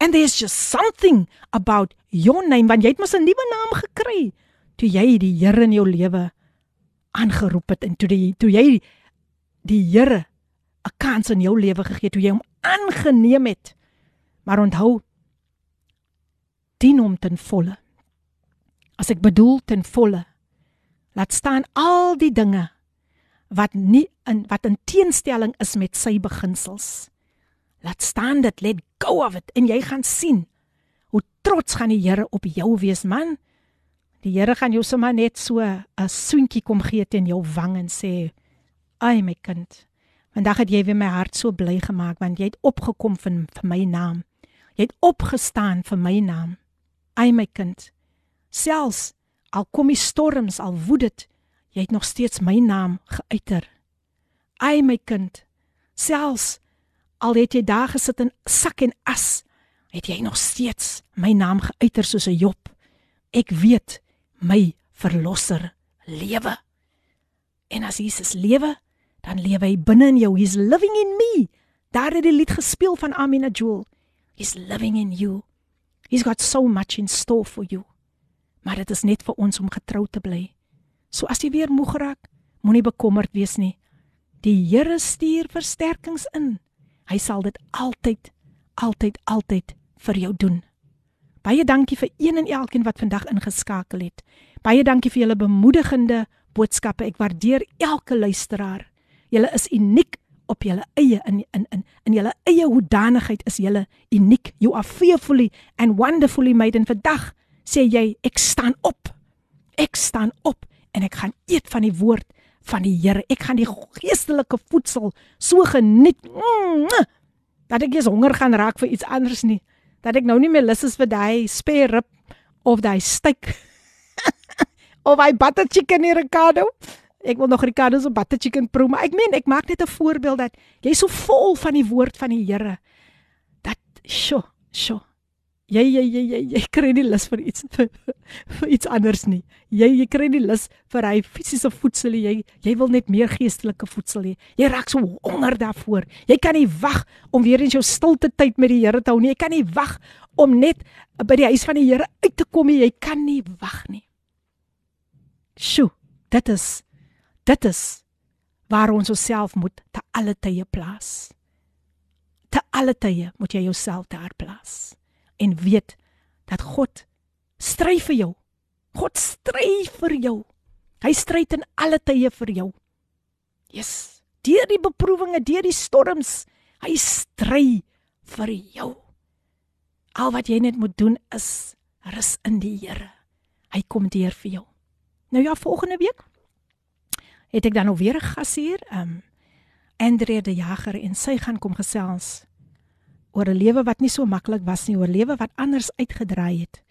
And there's just something about your name want jy het mos 'n nuwe naam gekry toe jy die Here in jou lewe aangeroep het en toe die toe jy die Here 'n kans in jou lewe gegee toe jy hom aangeneem het. Maar onthou dien hom ten volle. As ek bedoel ten volle. Laat staan al die dinge wat nie in wat in teenstelling is met sy beginsels. Laat staan dit, let go of it en jy gaan sien hoe trots gaan die Here op jou wees man. Die Here gaan jou sommer net so 'n soentjie kom gee teen jou wang en sê: "Ai my kind, vandag het jy weer my hart so bly gemaak want jy het opgekom vir, vir my naam. Jy het opgestaan vir my naam. Ai my kind, selfs al kom die storms, al woed dit, jy het nog steeds my naam geuiter. Ai my kind, selfs al het jy daar gesit in sak en as, het jy nog steeds my naam geuiter soos 'n Job. Ek weet my verlosser lewe. En as Jesus lewe, dan lewe hy binne in jou. He's living in me. Daar het die lied gespeel van Amina Jewel. He's living in you. He's got so much in store for you. Maar dit is net vir ons om getrou te bly. So as jy weer moeg raak, moenie bekommerd wees nie. Die Here stuur versterkings in. Hy sal dit altyd, altyd, altyd vir jou doen. Baie dankie vir een en elkeen wat vandag ingeskakel het. Baie dankie vir julle bemoedigende boodskappe. Ek waardeer elke luisteraar. Julle is uniek op julle eie in in in in julle eie hoedanigheid is julle uniek. You are fearfully and wonderfully made en vandag sê jy ek staan op. Ek staan op en ek gaan eet van die woord van die Here. Ek gaan die geestelike voedsel so geniet. Mm, dat ek eens honger gaan raak vir iets anders nie. Dat ek nou nie meer lus is vir daai spare rib of daai steak of hy butter chicken in Ricardo. Ek wil nog Ricardo se butter chicken proe, maar ek meen ek maak net 'n voorbeeld dat jy so vol van die woord van die Here dat sjo, sjo. Jy jy jy jy, jy kry nie lus vir iets vir, vir iets anders nie. Jy jy kry nie lus vir hy fisiese voedsel. Jy jy wil net meer geestelike voedsel hê. Jy raak so honger daarvoor. Jy kan nie wag om weer eens jou stilte tyd met die Here te hou nie. Jy kan nie wag om net by die huis van die Here uit te kom nie. Jy kan nie wag nie. Sjoe, dit is dit is waar ons osself moet te alle tye plaas. Te alle tye moet jy jouself daar plaas en weet dat God stry vir jou. God stry vir jou. Hy stry in alle tye vir jou. Yes, deur die beproewinge, deur die storms, hy stry vir jou. Al wat jy net moet doen is rus in die Here. Hy kom deur vir jou. Nou ja, volgende week het ek dan nog weer 'n gas hier, ehm um, Andre de Jager en sy gaan kom gesels oor 'n lewe wat nie so maklik was nie, oor lewe wat anders uitgedraai het.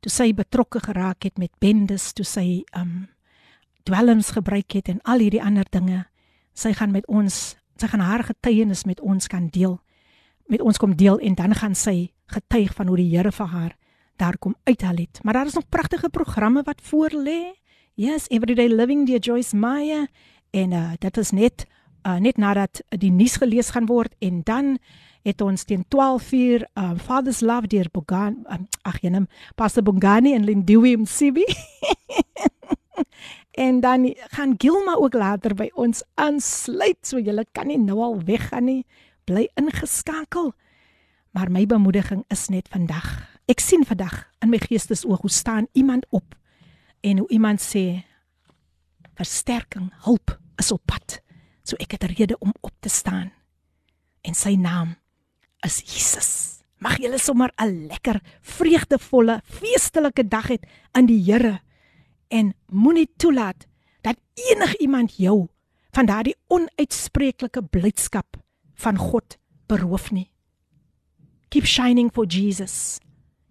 Toe sy betrokke geraak het met bendes, toe sy um, dwelms gebruik het en al hierdie ander dinge. Sy gaan met ons, sy gaan haar getuienis met ons kan deel. Met ons kom deel en dan gaan sy getuig van hoe die Here vir haar daar kom uithaal het. Maar daar is nog pragtige programme wat voor lê. Yes, Everyday Living deur Joyce Meyer en uh, dit is net uh, net nadat die nuus gelees gaan word en dan het ons teen 12:00 uh, Father's Love deur Bogan um, ag jenem Pastor Bongani en Lindiwe Msibi en dan gaan Gilma ook later by ons aansluit so julle kan nie nou al weggaan nie bly ingeskakel maar my bemoediging is net vandag ek sien vandag in my geestesoog hoe staan iemand op en hoe iemand sê versterking, hulp is op pad. So ek het 'n rede om op te staan. En sy naam is Jesus. Mag julle sommer 'n lekker vreugdevolle feestelike dag hê in die Here en moenie toelaat dat enigiemand jou van daardie onuitspreeklike blydskap van God beroof nie. Keep shining for Jesus.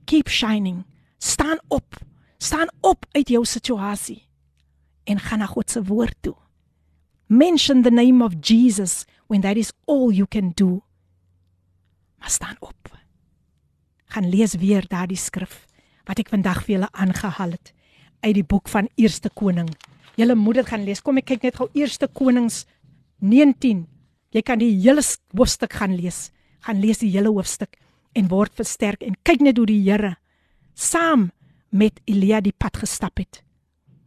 Keep shining. Staan op staan op uit jou situasie en gaan na God se woord toe. Mention the name of Jesus when that is all you can do. Maar staan op. Gaan lees weer daardie skrif wat ek vandag vir julle aangehaal het uit die boek van Eerste Koning. Julle moet dit gaan lees. Kom ek kyk net gou Eerste Konings 19. Jy kan die hele hoofstuk gaan lees. Gaan lees die hele hoofstuk en word versterk en kyk net hoe die Here saam met Elia die pad gestap het.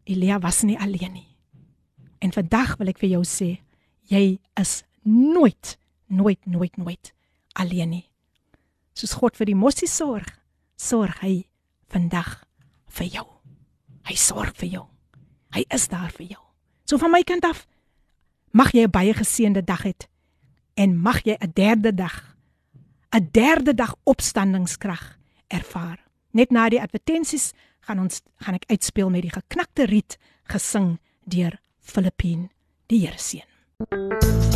Elia was nie alleen nie. En vandag wil ek vir jou sê, jy is nooit, nooit, nooit, nooit alleen nie. Soos God vir die mossie sorg, sorg hy vandag vir jou. Hy sorg vir jou. Hy is daar vir jou. So van my kant af mag jy 'n baie geseënde dag hê en mag jy 'n derde dag 'n derde dag opstandingskrag ervaar. Net na die advertensies gaan ons gaan ek uitspeel met die geknakte riet gesing deur Filippine die Here seën.